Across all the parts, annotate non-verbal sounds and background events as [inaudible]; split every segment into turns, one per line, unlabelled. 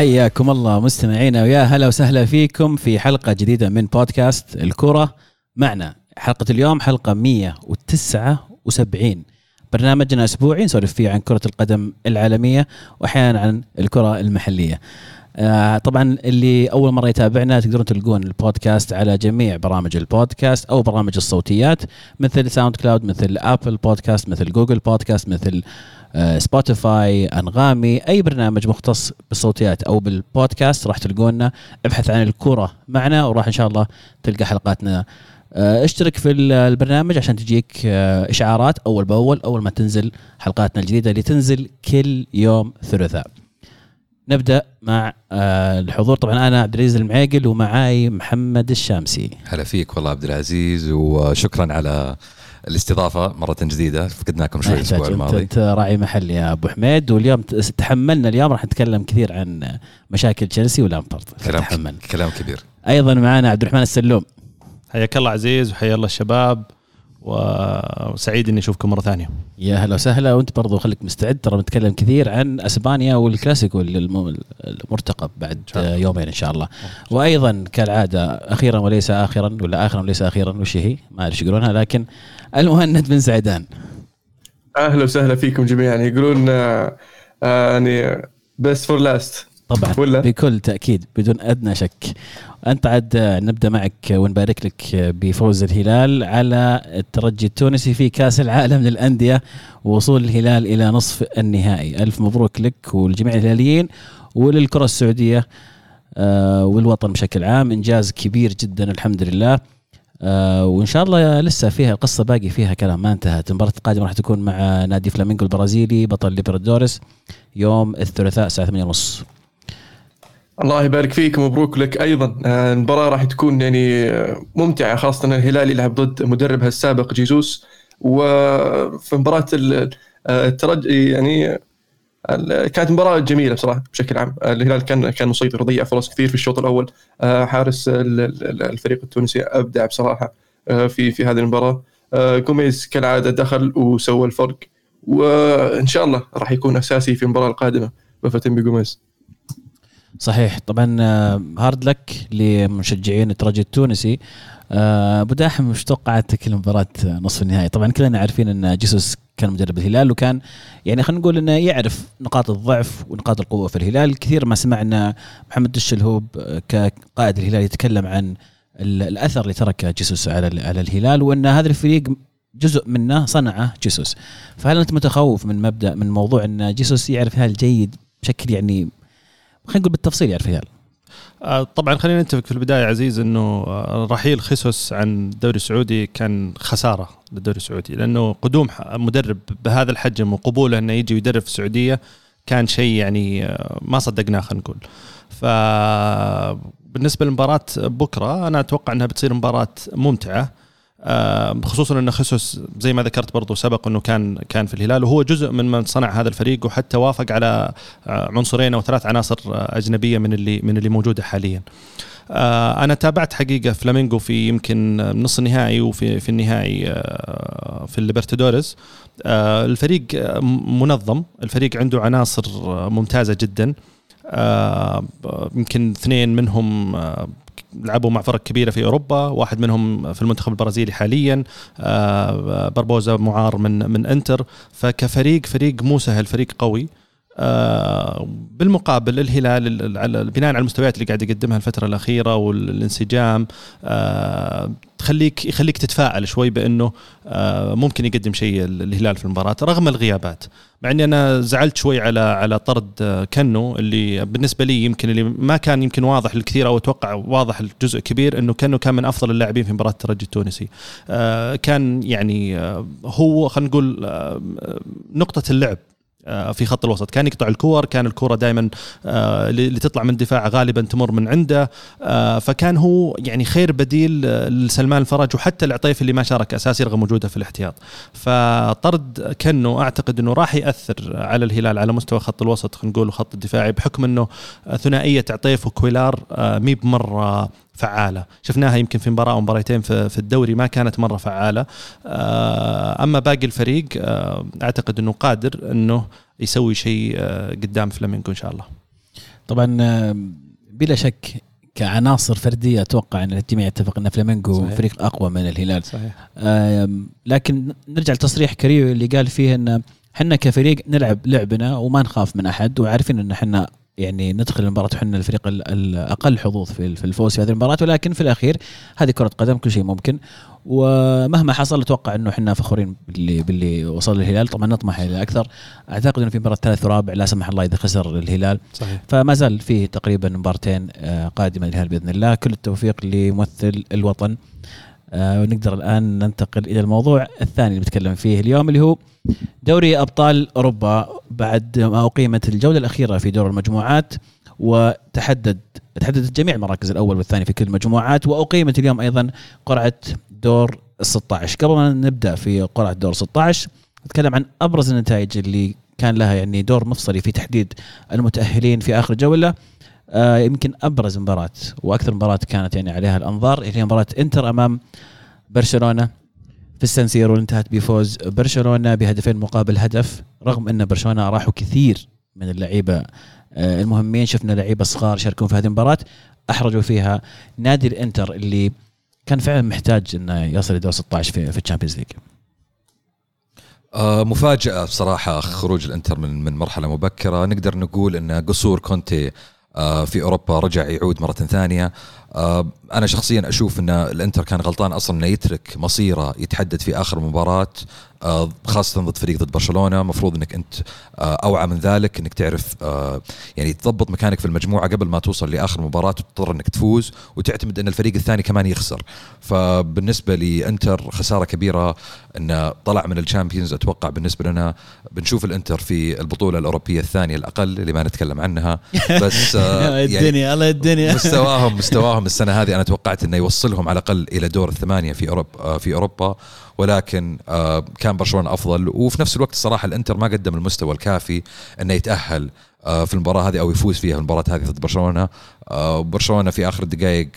حياكم الله مستمعينا ويا هلا وسهلا فيكم في حلقة جديدة من بودكاست الكرة. معنا حلقة اليوم حلقة 179 برنامجنا أسبوعي نسولف فيه عن كرة القدم العالمية وأحيانا عن الكرة المحلية. آه طبعا اللي أول مرة يتابعنا تقدرون تلقون البودكاست على جميع برامج البودكاست أو برامج الصوتيات مثل ساوند كلاود مثل آبل بودكاست مثل جوجل بودكاست مثل سبوتيفاي أنغامي أي برنامج مختص بالصوتيات أو بالبودكاست راح تلقونا. ابحث عن الكره معنا وراح إن شاء الله تلقى حلقاتنا. آه، اشترك في البرنامج عشان تجيك آه، إشعارات أول بأول أول ما تنزل حلقاتنا الجديدة اللي تنزل كل يوم ثلاثاء. نبدأ مع آه، الحضور. طبعا أنا عبد العزيز المعيقل ومعاي محمد الشامسي.
هلا فيك والله عبد العزيز وشكرا على الاستضافة مرة جديدة فقدناكم شوي الأسبوع الماضي
أنت راعي محل يا أبو حميد واليوم تحملنا اليوم راح نتكلم كثير عن مشاكل تشيلسي ولامبرد
كلام تحملنا. كلام كبير
أيضا معنا عبد الرحمن السلوم
حياك الله عزيز وحيا الله الشباب وسعيد إني أشوفكم مرة ثانية.
يا هلا وسهلا وأنت برضو خليك مستعد ترى نتكلم كثير عن أسبانيا والكلاسيكو المرتقب بعد يومين إن شاء الله. وأيضا كالعادة أخيرا وليس اخرا ولا اخرا وليس أخيرا وش هي؟ ما اعرف يقولونها لكن المهند بن سعدان.
أهلا وسهلا فيكم جميعا. يقولون آه، آه، يعني best for last
طبعا ولا؟ بكل تأكيد بدون أدنى شك. أنت عاد نبدأ معك ونبارك لك بفوز الهلال على الترجي التونسي في كأس العالم للأندية ووصول الهلال إلى نصف النهائي. ألف مبروك لك ولجميع الهلاليين وللكرة السعودية آه، والوطن بشكل عام. إنجاز كبير جدا الحمد لله. آه وإن شاء الله لسه فيها القصة باقي فيها كلام ما انتهت. المباراة القادمة راح تكون مع نادي فلامينغو البرازيلي بطل ليبرادوريس يوم الثلاثاء الساعة 8:30
الله يبارك فيك ومبروك لك أيضا. آه، المباراة راح تكون يعني ممتعة خاصة الهلال يلعب ضد مدربها السابق جيسوس. وفي مباراة الترجي يعني كانت مباراة جميلة بصراحة بشكل عام. الهلال كان كان مسيطر وضيع فرص كثير في الشوط الأول. آه، حارس الفريق التونسي أبدع بصراحة آه، في في هذه المباراة. جوميز كالعادة دخل وسوى الفرق وإن شاء الله راح يكون أساسي في المباراة القادمة. بفتن بجوميز
صحيح. طبعا hard آه، luck لمشجعين الترجي التونسي. آه، أبو داحم وش توقعاتك لمباراة نصف النهائي؟ طبعا كلنا عارفين إن جيسوس كان مدرب الهلال وكان يعني خلينا نقول إنه يعرف نقاط الضعف ونقاط القوة في الهلال، كثير ما سمعنا محمد الشلهوب كقائد الهلال يتكلم عن الأثر اللي تركه جيسوس على على الهلال وإن هذا الفريق جزء منه صنعه جيسوس. فهل أنت متخوف من مبدأ من موضوع إن جيسوس يعرف الهلال جيد بشكل يعني خلينا نقول بالتفصيل يعرف
آه، طبعا خلينا نتفق في البداية عزيز إنه آه، رحيل خيسوس عن الدوري السعودي كان خسارة للدوري السعودي لأنه قدوم مدرب بهذا الحجم وقبوله إنه يجي ويدرب في السعودية كان شيء يعني آه، ما صدقناه خلينا نقول. ف بالنسبة لمباراة بكرة أنا أتوقع إنها بتصير مباراة ممتعة. خصوصا إن خصوص زي ما ذكرت برضو سبق إنه كان كان في الهلال وهو جزء من من صنع هذا الفريق وحتى وافق على آه، عنصرين أو ثلاث عناصر آه، أجنبية من اللي من اللي موجودة حاليا. آه، أنا تابعت حقيقة فلامينغو في يمكن نص النهائي وفي في النهائي في الليبرتادوريز الفريق منظم الفريق عنده عناصر ممتازة جدا يمكن اثنين منهم لعبوا مع فرق كبيرة في أوروبا واحد منهم في المنتخب البرازيلي حاليا آه، بربوزا معار من من إنتر. فكفريق فريق مو سهل فريق قوي. آه، بالمقابل الهلال بناء على المستويات اللي قاعد يقدمها الفترة الأخيرة والانسجام آه، تخليك يخليك تتفائل شوي بأنه آه، ممكن يقدم شيء الهلال في المباراة رغم الغيابات. مع إني أنا زعلت شوي على على طرد كنو اللي بالنسبة لي يمكن اللي ما كان يمكن واضح للكثير أو أتوقع واضح لجزء كبير إنه كنو كان من أفضل اللاعبين في مباراة الترجي التونسي. كان يعني هو خلينا نقول نقطة اللعب آه، في خط الوسط. كان يقطع الكور كان الكره دائما آه، اللي تطلع من الدفاع غالبا تمر من عنده. آه، فكان هو يعني خير بديل لسلمان الفرج وحتى العطيف اللي ما شارك اساسي رغم وجوده في الاحتياط. فطرد كنو أعتقد إنه راح يأثر على الهلال على مستوى خط الوسط خلينا نقول خط الدفاعي بحكم إنه ثنائية عطيف وكويلار مي بمرة فعالة شفناها يمكن في مباراة أو مباراتين في الدوري ما كانت مرة فعالة آه، أما باقي الفريق آه، أعتقد إنه قادر إنه يسوي شيء آه، قدام فلامينغو إن شاء الله
طبعا بلا شك كعناصر فردية أتوقع إن الجميع يتفق إن فلامينجو صحيح. فريق أقوى من الهلال صحيح. لكن نرجع لتصريح كاريلو اللي قال فيه إن إحنا كفريق نلعب لعبنا وما نخاف من أحد وعارفين إن إحنا يعني ندخل المباراة وإحنا الفريق الأقل حظوظ في الفوز في هذه المباراة ولكن في الأخير هذه كرة قدم كل شيء ممكن. ومهما حصل أتوقع أنه إحنا فخورين باللي باللي وصل للهلال طبعا نطمح إلى أكثر. أعتقد أنه في مباراة ثالث ورابع لا سمح الله إذا خسر الهلال. صحيح. فما زال فيه تقريبا مبارتين آه، قادمة للهلال بإذن الله. كل التوفيق لممثل الوطن. ونقدر الآن ننتقل إلى الموضوع الثاني اللي بنتكلم فيه اليوم اللي هو دوري أبطال أوروبا بعد ما أقيمت الجولة الأخيرة في دور المجموعات وتحدد تحددت جميع المراكز الأول والثاني في كل المجموعات وأقيمت اليوم أيضا قرعة دور ال 16 قبل ما نبدأ في قرعة دور 16 نتكلم عن أبرز النتائج اللي كان لها يعني دور مفصلي في تحديد المتأهلين في آخر جولة. آه يمكن أبرز مباراة وأكثر مباراة كانت يعني عليها الأنظار هي مباراة إنتر أمام برشلونة في السان سيرو انتهت بفوز برشلونة بهدفين مقابل هدف رغم أن برشلونة ريحوا كثير من اللعيبة آه المهمين شفنا لعيبة صغار يشاركون في هذه المباراة أحرجوا فيها نادي الانتر اللي كان فعلا محتاج إنه يصل لدور 16 في في ال Champions League.
آه مفاجأة بصراحة خروج الإنتر من من مرحلة مبكرة. نقدر نقول إن قصور كونتي في أوروبا رجع يعود مرة ثانية. آه، أنا شخصيا أشوف إن الإنتر كان غلطان أصلا إنه يترك مصيره يتحدد في آخر مباراة آه، خاصة ضد فريق ضد برشلونة. مفروض إنك أنت آه، أوعى من ذلك إنك تعرف يعني تضبط مكانك في المجموعة قبل ما توصل لآخر مباراة وتضطر إنك تفوز وتعتمد إن الفريق الثاني كمان يخسر. فبالنسبة لإنتر خسارة كبيرة انه طلع من الشامبيونز أتوقع بالنسبة لنا بنشوف الإنتر في البطولة الأوروبية الثانية الأقل اللي ما نتكلم عنها. [laughs] بس [laughs]
يعني الدنيا الله الدنيا.
مستواهم مستواهم السنة هذه أنا توقعت إنه يوصلهم على الأقل إلى دور الثمانية في اوروبا آه، في أوروبا ولكن آه، كان برشلونة أفضل. وفي نفس الوقت الصراحه الإنتر ما قدم المستوى الكافي إنه يتأهل آه، في المباراة هذه أو يفوز فيها المباراة هذه ضد برشلونة. برشلونة في آخر الدقائق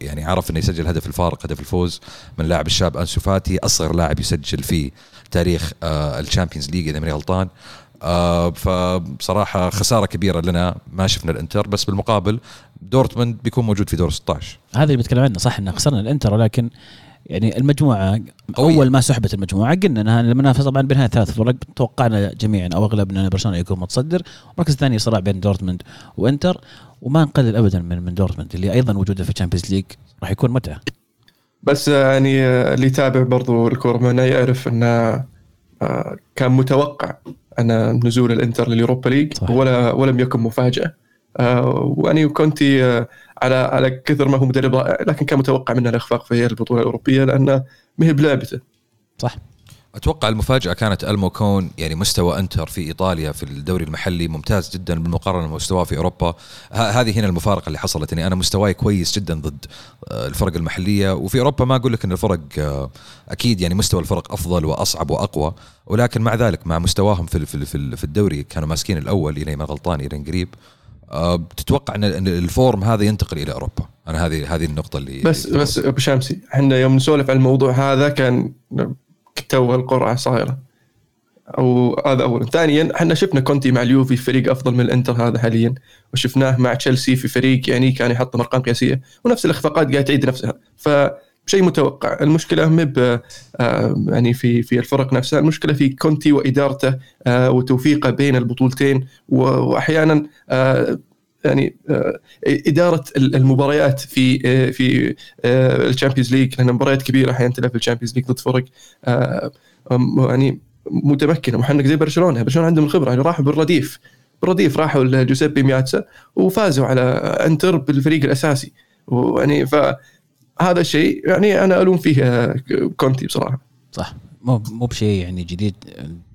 يعني عرف إنه يسجل هدف الفارق هدف الفوز من لاعب الشاب أنسو فاتي أصغر لاعب يسجل في تاريخ ال Champions League إذا ماني غلطان. آه فبصراحة خسارة كبيرة إننا ما شفنا الإنتر بس بالمقابل دورتموند بيكون موجود في دور 16
هذا اللي بتكلم عنه. صح ان خسرنا الإنتر ولكن يعني المجموعة قوية. أول ما سحبت المجموعة قلنا إنها المنافسة طبعا بينها ثلاث فرق توقعنا جميعا أو أغلبنا إن برشلونة يكون متصدر. المركز الثاني صراع بين دورتموند وإنتر وما نقلل ابدا من من دورتموند اللي أيضا وجوده في ال Champions League راح يكون متعة.
بس يعني اللي يتابع برضو الكورة معنا يعرف انه آه، كان متوقع أن نزول الإنتر لل Europa League ولا ولم يكن مفاجأة. آه، واني وكونتي آه، على على كثر ما هو مدرب رائع لكن كان متوقع منه الإخفاق في البطولة الأوروبية لأنه ما هي بلعبته
صح.
أتوقع المفاجأة كانت ألمو كون يعني مستوى إنتر في إيطاليا في الدوري المحلي ممتاز جدا بالمقارنة بمستواه في أوروبا. هذه هنا المفارقة اللي حصلت. يعني أنا مستواي كويس جدا ضد آه، الفرق المحلية. وفي أوروبا ما أقول لك إن الفرق آه، أكيد يعني مستوى الفرق أفضل وأصعب وأقوى. ولكن مع ذلك مع مستواهم في في في الدوري كانوا ماسكين الأول إلى ما غلطان إلى قريب. آه، تتوقع ان ال form هذا ينتقل إلى أوروبا؟ أنا هذه هذه النقطة اللي
بس بس أبو شامسي إحنا يوم نسولف عن الموضوع هذا كان تو القرعه صايره أو هذا اولا. ثانيا إحنا شفنا كونتي مع اليوفي فريق أفضل من الإنتر هذا حاليا. وشفناه مع تشيلسي في فريق يعني كان يحطم أرقام قياسية. ونفس الإخفاقات قاعدة تعيد نفسها. فشيء متوقع. المشكلة مب آه، يعني في في الفرق نفسها. المشكلة في كونتي وإدارته آه، وتوفيقه بين البطولتين. واحيانا آه، يعني إدارة المباريات في في ال Champions League. لأن مباريات كبيرة أحيانا تلعب في ال Champions League ضد فرق يعني متمكنة. ومحنكة زي برشلونة برشلونة عندهم الخبره يعني راحوا بالرديف. بالرديف راحوا لجوزيبي مياتسا وفازوا على إنتر بالفريق الأساسي. ويعني فهذا الشيء يعني أنا ألوم فيه كونتي بصراحة.
صح. مو مو بشيء يعني جديد.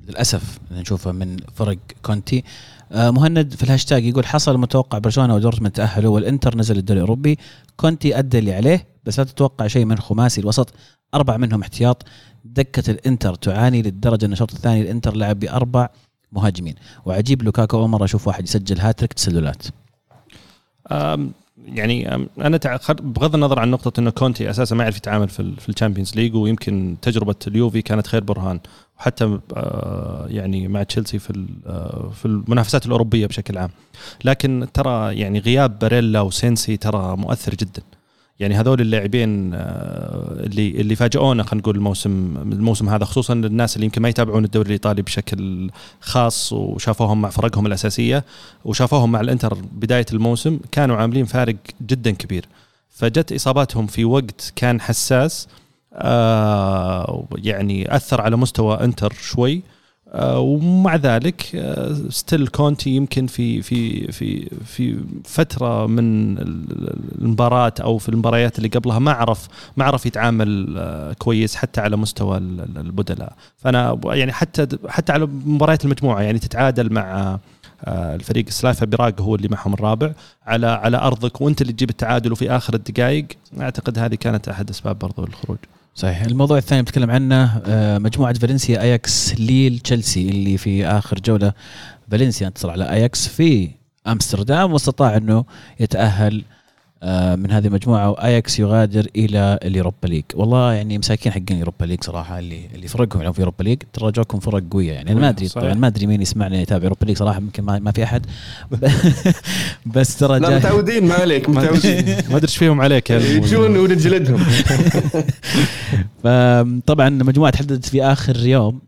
للأسف نشوفه من فرق كونتي. آه، مهند في الهاشتاج يقول حصل متوقع برشلونة ودورتموند تأهلوا والإنتر نزل الدوري الأوروبي. كونتي أدى اللي عليه بس لا تتوقع شيء من خماسي الوسط. أربع منهم احتياط. دكة الإنتر تعاني للدرجة ان الشوط الثاني. الإنتر لعب بأربع مهاجمين. وعجيب لوكاكو أول مرة أشوف واحد يسجل هاتريك تسللات.
يعني أنا بغض النظر عن نقطة إنه كونتي أساسا ما يعرف يتعامل في في ال Champions League ويمكن تجربة اليوفي كانت خير برهان. وحتى آه، يعني مع تشيلسي في آه، في المنافسات الأوروبية بشكل عام. لكن ترى يعني غياب باريلا وسينسي ترى مؤثر جدا. يعني هذول اللاعبين اللي اللي فاجئونا خلينا نقول الموسم الموسم هذا خصوصا الناس اللي يمكن ما يتابعون الدوري الإيطالي بشكل خاص وشافوهم مع فرقهم الأساسية وشافوهم مع الإنتر بداية الموسم كانوا عاملين فارق جدا كبير. فجت إصاباتهم في وقت كان حساس آه يعني أثر على مستوى إنتر شوي. آه ومع ذلك آه still كونتي يمكن في في في في فترة من المباراه أو في المباريات اللي قبلها ما عرف ما عرف يتعامل آه كويس حتى على مستوى البدلاء. فأنا يعني حتى حتى على مباريات المجموعة يعني تتعادل مع آه، الفريق سلافيا براغ هو اللي معهم الرابع. على على أرضك وأنت اللي تجيب التعادل وفي آخر الدقائق أعتقد هذه كانت أحد أسباب برضو الخروج.
صحيح. الموضوع الثاني بتكلم عنه آه، مجموعة فالنسيا اياكس ليل تشيلسي اللي في آخر جولة. فالنسيا انتصر على اياكس في أمستردام واستطاع أنه يتأهل من هذه المجموعه واياكس يغادر إلى ال Europa League. والله يعني مساكين حقين ال Europa League صراحة اللي اللي فرقهم يعني في ال Europa League. ترى جاكم فرق قوية يعني. أنا ما أدري طبعا ما أدري مين يسمعني يتابع ال Europa League صراحة يمكن ما, ما في أحد. [laughs] بس ترى
لا متعودين ما عليك [laughs] متعودين.
ما أدري إيش فيهم عليك
يجون ونجلدهم [laughs]
فطبعا مجموعة تحددت في آخر يوم.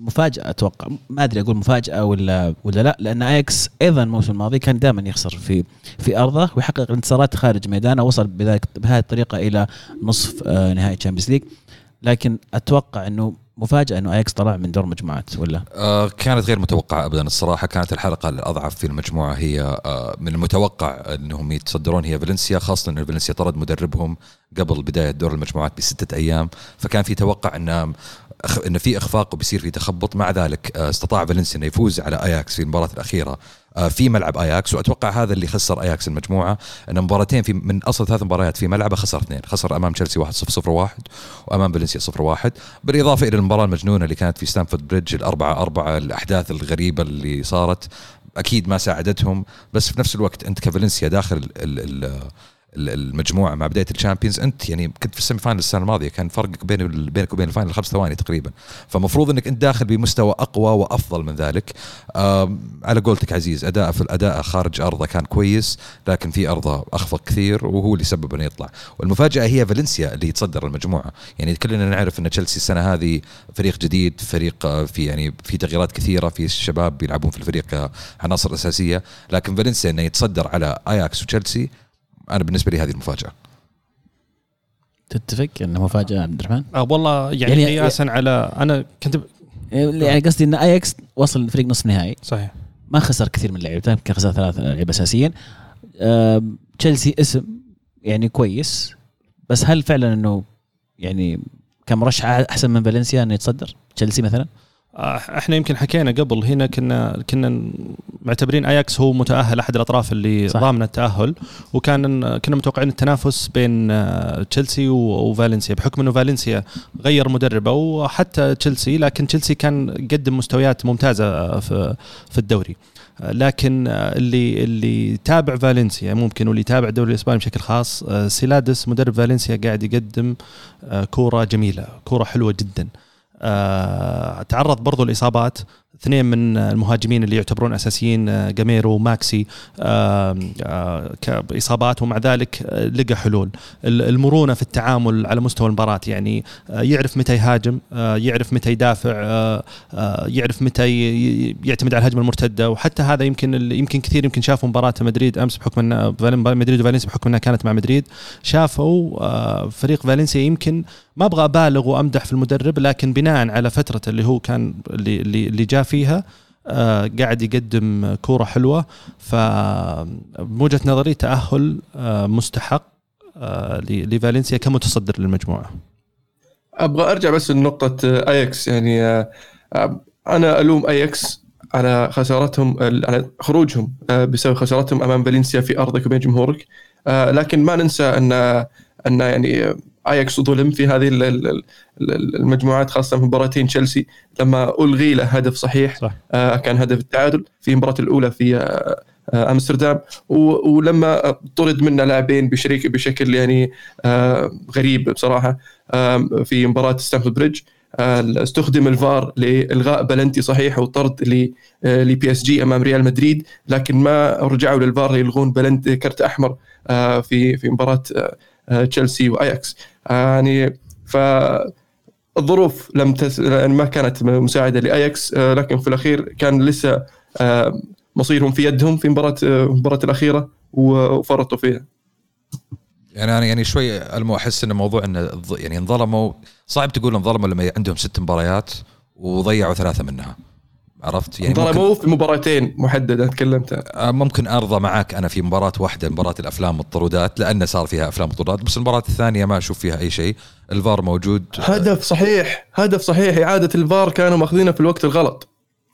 مفاجأة أتوقع. ما أدري أقول مفاجأة ولا ولا لا لأن اياكس أيضا الموسم الماضي كان دائما يخسر في في أرضه ويحقق انتصارات خارج ميدانه وصل بذلك بهذه الطريقة إلى نصف آه، نهائي Champions League لكن أتوقع إنه مفاجأة إنه أياكس طلع من دور مجموعات ولا؟
آه كانت غير متوقعة ابدا الصراحة. كانت الحلقة الاضعف في المجموعة هي آه من المتوقع إنهم يتصدرون هي فالنسيا خاصة إن فالنسيا طرد مدربهم قبل بداية دور المجموعات بستة أيام. فكان في توقع إن إن في إخفاق وبيصير في تخبط. مع ذلك آه، استطاع فالنسيا إنه يفوز على أياكس في المباراة الأخيرة. آه، في ملعب اياكس وأتوقع هذا اللي خسر اياكس المجموعة. إن مباراتين في من أصل ثلاث مباريات في ملعبه خسر اثنين. خسر أمام تشيلسي 1 0 0 1 وأمام فالنسيا 0 1 بالإضافة إلى المباراة المجنونة اللي كانت في ستانفورد بريدج الأربعة أربعة الأحداث الغريبة اللي صارت أكيد ما ساعدتهم. بس في نفس الوقت أنت كفالنسيا داخل ال ال المجموعة مع بداية ال Champions أنت يعني كنت في ال semi final السنة الماضية كان فرقك بين بينك وبين ال final خمس ثواني تقريبا. فمفروض إنك أنت داخل بمستوى أقوى وأفضل من ذلك. على قولتك عزيز أداء في الأداء خارج أرضه كان كويس لكن في أرضه أخفق كثير وهو اللي سبب إنه يطلع. والمفاجأة هي فالنسيا اللي يتصدر المجموعة. يعني كلنا نعرف إن تشيلسي السنة هذه فريق جديد فريق آه، في يعني في تغييرات كثيرة في الشباب بيلعبون في الفريق عناصر أساسية. لكن فالنسيا إنه يتصدر على أياكس وتشيلسي أنا بالنسبة لي هذه المفاجأة.
تتفق انه مفاجاه عبد الرحمن؟
آه والله يعني, يعني قياسا على أنا كنت
يعني قصدي إن اياكس وصل فريق نصف نهائي.
صحيح.
ما خسر كثير من اللعيبة يمكن خسر ثلاث لعيبة أساسيين. تشيلسي اسم يعني كويس بس هل فعلا إنه يعني كمرشح أحسن من فالنسيا إنه يتصدر؟ تشيلسي مثلا؟
آه، إحنا يمكن حكينا قبل هنا كنا كنا معتبرين اياكس هو متأهل أحد الأطراف اللي ضامن التأهل وكان كنا متوقعين التنافس بين آه، تشيلسي وفالنسيا بحكم إنه فالنسيا غير مدربة وحتى تشيلسي لكن تشيلسي كان قدم مستويات ممتازة في في الدوري. لكن اللي اللي تابع فالنسيا ممكن واللي يتابع الدوري الإسباني بشكل خاص سيلادس مدرب فالنسيا قاعد يقدم آه، كورة جميلة كورة حلوة جدا. آه تعرض برضو الاصابات اثنين من المهاجمين اللي يعتبرون أساسيين آه، جاميرو وماكسي آه، آه، كاصابات ومع ذلك لقى حلول. المرونة في التعامل على مستوى المباراة يعني يعرف متى يهاجم يعرف متى يدافع يعرف متى يعتمد على الهجمة المرتدة. وحتى هذا يمكن يمكن كثير يمكن شافوا مباراة مدريد أمس بحكم إن مدريد وفالنسيا بحكم إنها كانت مع مدريد شافوا فريق فالنسيا يمكن ما أبغى أبالغ وأمدح في المدرب لكن بناء على فترة اللي هو كان اللي اللي جاء فيها آه قاعد يقدم كورة حلوة. فبوجهه نظري تأهل آه مستحق آه لفالنسيا كمتصدر للمجموعة.
أبغى أرجع بس لنقطة آياكس. يعني آه أنا ألوم آياكس على خسارتهم على خروجهم آه، بسبب خسارتهم أمام فالنسيا في أرضك وبين جمهورك. آه، لكن ما ننسى أن أن يعني اياكس ظلم في هذه المجموعات خاصة في مباراتين تشيلسي. لما ألغي له هدف صحيح صح. آه كان هدف التعادل في المباراه الأولى في آه, آه، أمستردام. ولما طرد منا لاعبين بشريك بشكل يعني آه غريب بصراحة آه في مباراة ستانفورد بريدج استخدم الفار لإلغاء بلنتي صحيح وطرد لبي اس جي أمام ريال مدريد. لكن ما رجعوا للفار ليلغون بلنتي كرت أحمر في في مباراة تشيلسي وأياكس. يعني ف الظروف لم تس... يعني ما كانت مساعدة لأياكس. لكن في الأخير كان لسه مصيرهم في يدهم في مباراة المباراه الأخيرة وفرطوا فيها.
يعني أنا يعني شوي أحس إن موضوع انه يعني انظلموا صعب تقول انظلموا لما عندهم ست مباريات وضيعوا ثلاثة منها. عرفت؟
يعني ظلموا في مباراتين محددة تكلمت.
آه، ممكن أرضى معك أنا في مباراة واحدة مباراة الأفلام والطرودات لأن صار فيها أفلام وطرودات بس المباراة الثانية ما أشوف فيها أي شيء. الفار موجود.
هدف صحيح هدف صحيح. إعادة الفار كانوا ماخذينه في الوقت الغلط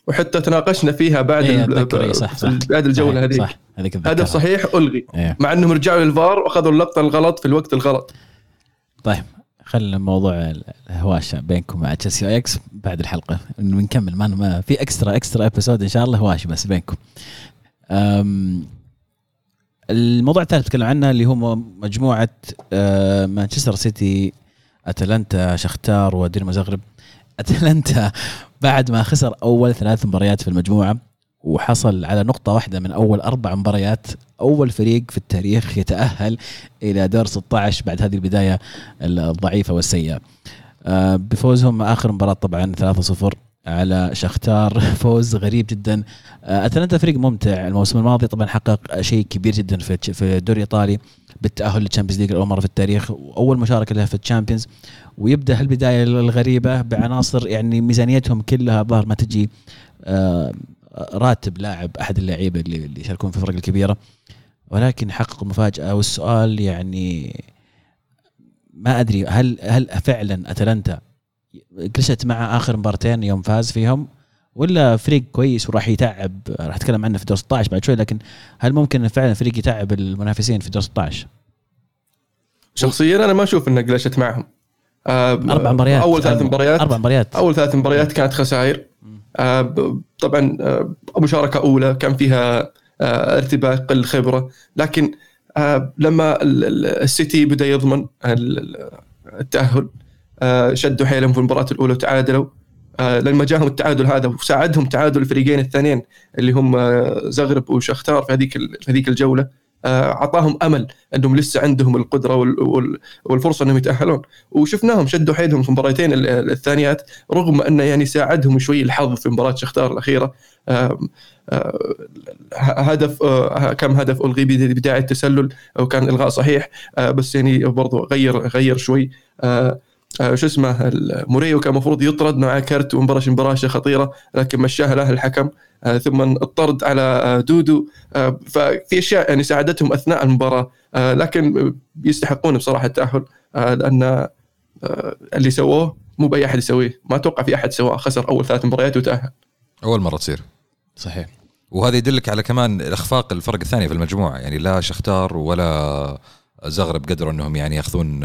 وحتى تناقشنا فيها بعد
إيه صح صح.
بعد الجولة هذه صح هدف صحيح ألغي. إيه. مع أنهم رجعوا للفار وأخذوا اللقطة الغلط في الوقت الغلط.
طيب خلينا موضوع الهواشه بينكم مع تشيلسي واياكس بعد الحلقة. بنكمل ما, ما في extra extra episode إن شاء الله هواشه بس بينكم. الموضوع الثالث نتكلم عنه اللي هو مجموعة مانشستر سيتي اتلانتا شختار ودينامو زغرب اتلانتا [laughs] بعد ما خسر أول ثلاث مباريات في المجموعة وحصل على نقطة واحدة من أول أربع مباريات. أول فريق في التاريخ يتأهل إلى دور 16 بعد هذه البداية الضعيفة والسيئة. آه، بفوزهم آخر مباراة طبعا 3-0 على شختار. [laughs] فوز غريب جدا. آه، اتلانتا فريق ممتع. الموسم الماضي طبعا حقق شيء كبير جدا في في الدوري الإيطالي بالتأهل لل Champions League اول مرة في التاريخ. وأول مشاركة له في ال Champions ويبدأ هالبدايه الغريبة بعناصر يعني ميزانيتهم كلها ظهر ما تجي. آه، راتب لاعب أحد اللعيبة اللي يشاركون في الفرق الكبيرة. ولكن حققوا مفاجأة والسؤال يعني ما أدري هل هل فعلا أتلانتا جلست مع آخر مبارتين يوم فاز فيهم؟ ولا فريق كويس وراح يتعب؟ راح أتكلم عنه في دور 16 بعد شوي لكن هل ممكن فعلا فريق يتعب المنافسين في دور 16
شخصيا أنا ما أشوف إنه جلست معهم.
آه أربع مباريات
أول ثلاث مباريات.
أربع مباريات.
أول ثلاث مباريات كانت خسائر. طبعا آه مشاركة أولى كان فيها آه ارتباك قل خبره لكن آه لما السيتي بدأ يضمن التأهل آه شدوا حيلهم في المباراة الأولى وتعادلوا. آه لما جاهم التعادل هذا وساعدهم تعادل الفريقين الثانيين اللي هم آه زغرب وشختار في هذيك في هذيك الجولة اعطاهم أمل أنهم لسه عندهم القدرة والفرصة أنهم يتأهلون. وشفناهم شدوا حيلهم في المباراتين الثانيات رغم انه يعني ساعدهم شوي الحظ في مباراة شختار الأخيرة. هدف كم هدف ألغي بدايه التسلل وكان إلغاء صحيح. بس يعني برضو غير غير شوي. شو اسمه موريو كان المفروض يطرد مع كرت ومباراه مباراة خطيرة لكن مشاها له الحكم. آه، ثم الطرد على آه، دودو. آه، ففي أشياء يعني ساعدتهم أثناء المباراة. لكن يستحقون بصراحة التأهل. لأن اللي سووه مو بأي أحد يسويه. ما أتوقع في أحد سواه خسر أول ثلاث مباريات وتأهل.
أول مرة تصير.
صحيح.
وهذا يدلك على كمان اخفاق الفرق الثانية في المجموعة. يعني لا شختار ولا زغرب قدروا أنهم يعني يأخذون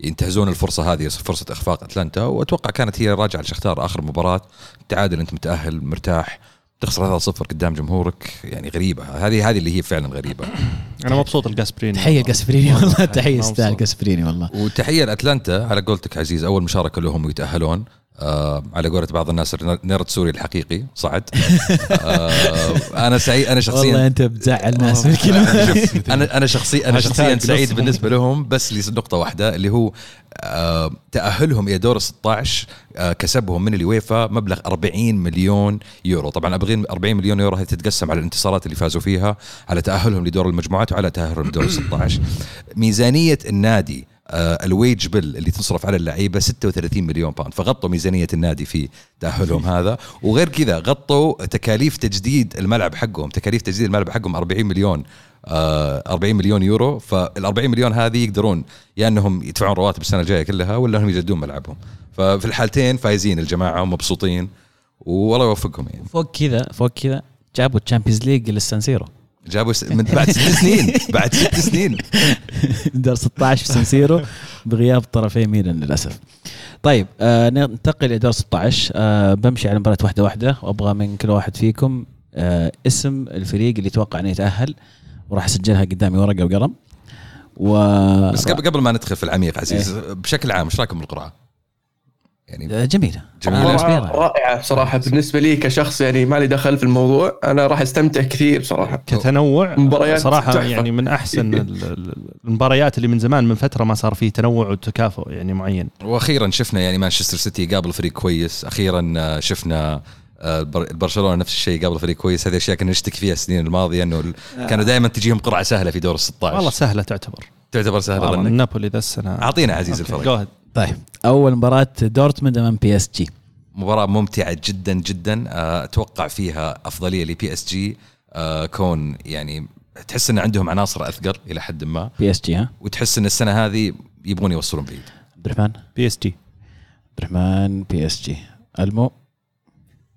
ينتهزون الفرصة هذه فرصة إخفاق أتلانتا. وأتوقع كانت هي راجعة لشختار آخر مباراة. تعادل أنت متأهل مرتاح تخسر 3-0 قدام جمهورك. يعني غريبة. هذه هذه اللي هي فعلا غريبة.
أنا مبسوط لجاسبريني.
تحية لجاسبريني والله تحية أستاذ جاسبريني والله.
وتحية لأتلانتا على قولتك عزيز. أول مشاركة لهم ويتأهلون. آه على قولة بعض الناس nerd story الحقيقي صعد. آه أنا سعيد أنا شخصيا
والله أنت بتزعل ناس
أنا أنا شخصي أنا شخصيا سعيد بالنسبة لهم بس لنقطة واحدة اللي هو آه تأهلهم إلى دور 16 آه كسبهم من اليويفا مبلغ 40 مليون يورو. طبعا 40 مليون يورو هذه تتقسم على الانتصارات اللي فازوا فيها على تأهلهم لدور المجموعات وعلى تأهلهم لدور 16 ميزانية النادي آه، ال wage bill اللي تصرف على اللعيبة 36 مليون pound فغطوا ميزانية النادي في تأهلهم [laughs] هذا. وغير كذا غطوا تكاليف تجديد الملعب حقهم. تكاليف تجديد الملعب حقهم 40 مليون 40 آه، مليون يورو. فال 40 مليون هذه يقدرون يا أنهم يدفعون رواتب السنة الجاية كلها ولا أنهم يجددون ملعبهم. ففي الحالتين فايزين الجماعة ومبسوطين. والله يوفقهم يعني.
فوق كذا فوق كذا جابوا ال Champions League للسانسيرو
جابوا من بعد ست [laughs] سنين بعد ست سنين
دور 16 في سنسيرو بغياب طرفي ميلان للأسف طيب آه ننتقل إلى دور 16 آه بمشي على مباراة واحدة واحدة وأبغى من كل واحد فيكم آه اسم الفريق اللي يتوقع انه يتأهل وراح أسجلها قدامي ورقة وقلم
و بس قبل قبل ما ندخل في العميق عزيز إيه؟ بشكل عام إيش رأيكم بالقرعه؟ يعني.
آه، جميلة.
جميلة.
أنا
مباراة
بالنسبة لي.
رائعة بصراحة. بالنسبة لي كشخص يعني ما لي دخل في الموضوع أنا راح أستمتع كثير بصراحة.
كتنوع؟
مباريات
صراحة
تحفة.
يعني من أحسن ال- ال- المباريات اللي من زمان من فترة ما صار فيه تنوع وتكافؤ يعني معين.
وأخيرا شفنا يعني مانشستر سيتي يقابل فريق كويس. أخيرا آه، شفنا آه، البر- برشلونه نفس الشيء يقابل فريق كويس. هذه أشياء كنا نشتكي فيها السنين الماضية إنه كانوا دائما تجيهم قرعة سهلة في دور ال 16
والله سهلة تعتبر.
تعتبر
سهلة
ظنك
نابولي ذا السنة.
أعطينا عزيز
ahead.
طيب أول مباراة دورتموند أمام بي اس جي
مباراة ممتعة جدا جدا. آه، أتوقع فيها أفضلية لبي اس جي كون يعني تحس إن عندهم عناصر أثقل إلى حد ما.
بي اس جي ها؟
وتحس إن السنة هذه يبغون يوصلون بعيد.
عبد الرحمن
بي اس جي
عبد الرحمن بي اس جي ألمو؟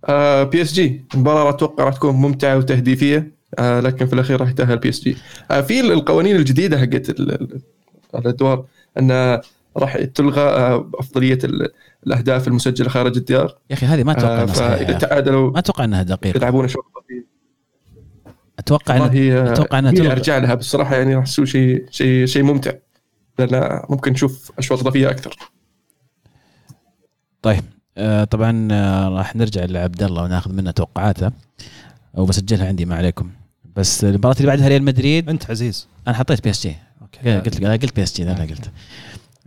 آه بي اس جي المباراة أتوقع راح تكون ممتعة وتهديفية. آه لكن في الأخير راح يتاهل بي اس جي آه في القوانين الجديدة حقت ال- ال- الأدوار إن راح تلغى آه أفضلية ال- الأهداف المسجلة خارج الديار.
يا أخي هذه ما أتوقع
آه
إنها
فإذا
صحيحة.
تعادلوا
ما أتوقع إنها دقيقة.
يلعبون شوط.
أتوقع
والله
أتوقع إنها
هي
تلغى.
أرجع لها بصراحة يعني راح تسوي شيء شيء شيء ممتع لأن ممكن نشوف أشواط إضافية أكثر.
طيب آه طبعا آه راح نرجع لعبد الله وناخذ منه توقعاته. وبسجلها عندي ما عليكم. بس المباراة اللي بعدها ريال مدريد.
أنت عزيز.
أنا حطيت بي إس جي.
okay.
قلت قلت بي إس جي لا قلت.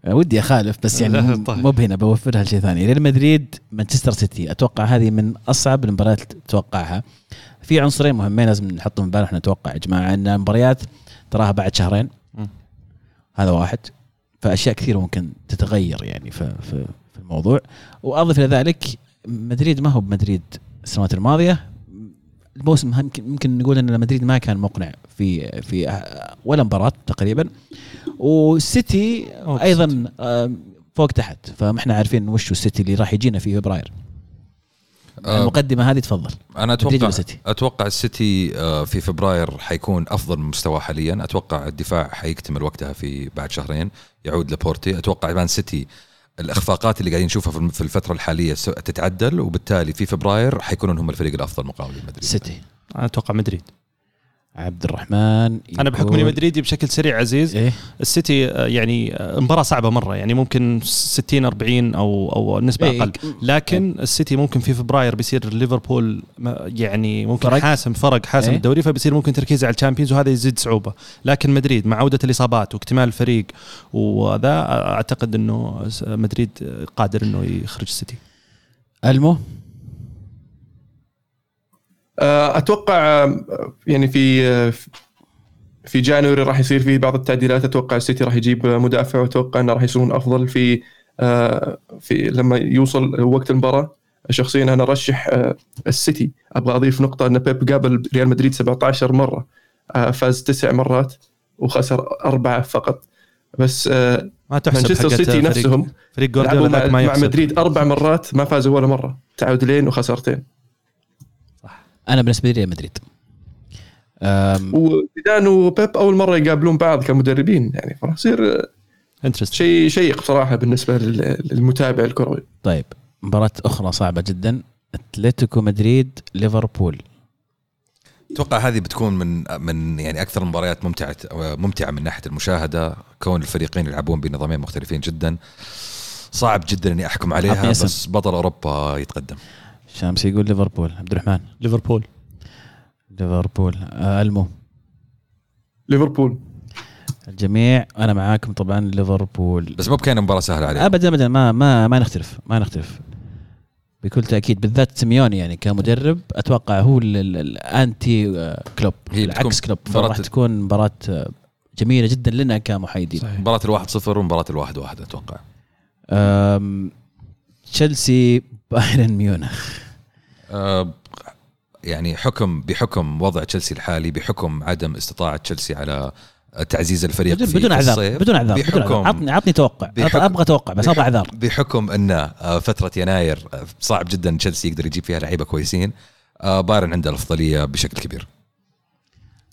ودي أخالف بس يعني [laughs] مو-
طيب.
مو بهنا بوفرها لشيء ثاني. ريال مدريد مانشستر سيتي أتوقع هذه من أصعب المباريات تتوقعها. في عنصرين مهمين لازم نحطهم في بالنا إحنا نتوقع يا جماعة إن المباريات تراها بعد شهرين. هذا واحد. فأشياء كثيرة ممكن تتغير يعني في في, في الموضوع. وأضف إلى ذلك مدريد ما هو بمدريد السنوات الماضية. الموسم يمكن ممكن نقول إن مدريد ما كان مقنع في في ولا مباراة تقريبا. والسيتي أيضا آه، فوق تحت. فما إحنا عارفين وش السيتي اللي راح يجينا في فبراير.
آه،
المقدمة هذه تفضل. أنا أتوقع؟
أتوقع السيتي آه، في فبراير حيكون أفضل من مستواه حاليا. أتوقع الدفاع حيكتمل وقتها في بعد شهرين. يعود لبورتي. أتوقع مان سيتي الإخفاقات اللي قاعدين نشوفها في- في الفترة الحالية س- تتعدل وبالتالي في فبراير حيكونون هم الفريق الأفضل مقابل مدريد.
سيتي.
أنا أتوقع مدريد.
عبد الرحمن
أنا بحكم إني مدريدي بشكل سريع عزيز
إيه؟
السيتي آه، يعني آه، مباراة صعبة مرة يعني ممكن 60 40 أو أو نسبة
إيه،
أقل. لكن السيتي ممكن في فبراير بيصير ليفربول يعني ممكن
فرق.
حاسم فرق حاسم
إيه.
الدوري فبيصير ممكن تركيزه على ال Champions وهذا يزيد صعوبة. لكن مدريد مع عودة الإصابات واكتمال الفريق وذا أعتقد إنه مدريد قادر إنه يخرج السيتي.
ألمو؟
آه، أتوقع آه، يعني في آه، في January راح يصير فيه بعض التعديلات. أتوقع السيتي راح يجيب مدافع وأتوقع إنه راح يصيرون أفضل في آه، في لما يوصل وقت المباراة. شخصيا أنا أرشح آه، السيتي. أبغى أضيف نقطة إن بيب قابل ريال مدريد 17 مرة آه، فاز تسع مرات وخسر أربعة فقط. بس آه،
ما تحسب
مانشستر سيتي
فريق-
نفسهم
فريق جوارديولا
مع, مع مدريد أربع مرات ما فازوا ولا مرة. تعادلين وخسارتين
أنا بالنسبة لي ريال مدريد.
وزيدان وبيب أول مرة يقابلون بعض كمدربين يعني فراح يصير
انترست
شيء شيق بصراحه بالنسبة لل- للمتابع الكروي.
طيب مباراة أخرى صعبة جدا أتلتيكو مدريد ليفربول.
أتوقع هذه بتكون من من يعني أكثر المباريات ممتعة ممتعة من ناحية المشاهدة كون الفريقين يلعبون بنظامين مختلفين جدا. صعب جدا إني أحكم عليها. بس بطل أوروبا يتقدم.
شامس يقول ليفربول. عبد الرحمن.
ليفربول.
ليفربول. آه، ألمو.
ليفربول.
الجميع أنا معاكم طبعا ليفربول.
بس مو بكأن مباراة سهلة عليهم
ابدا ابدا ما ما ما نختلف ما نختلف. بكل تأكيد بالذات سيميوني يعني كمدرب أتوقع هو ال- ال- ال anti آه، كلوب.
هي
العكس كلوب. فراح تكون مباراة آه، جميلة جدا لنا كمحايدين.
صحيح.
مباراة الواحد صفر ومباراة الواحد واحد
أتوقع. تشيلسي بايرن ميونخ.
آه، يعني حكم بحكم وضع تشيلسي الحالي بحكم عدم استطاعة تشيلسي على تعزيز الفريق
بدون
في
بدون اعذار. بدون اعذار بدون
بحكم
اعذار عطني عطني توقع.
بحكم-
أبغى توقع بس أبغى اعذار
بحكم أن آه، فترة يناير آه، صعب جدا تشيلسي يقدر يجيب فيها لعيبة كويسين. بايرن عنده الأفضلية بشكل كبير.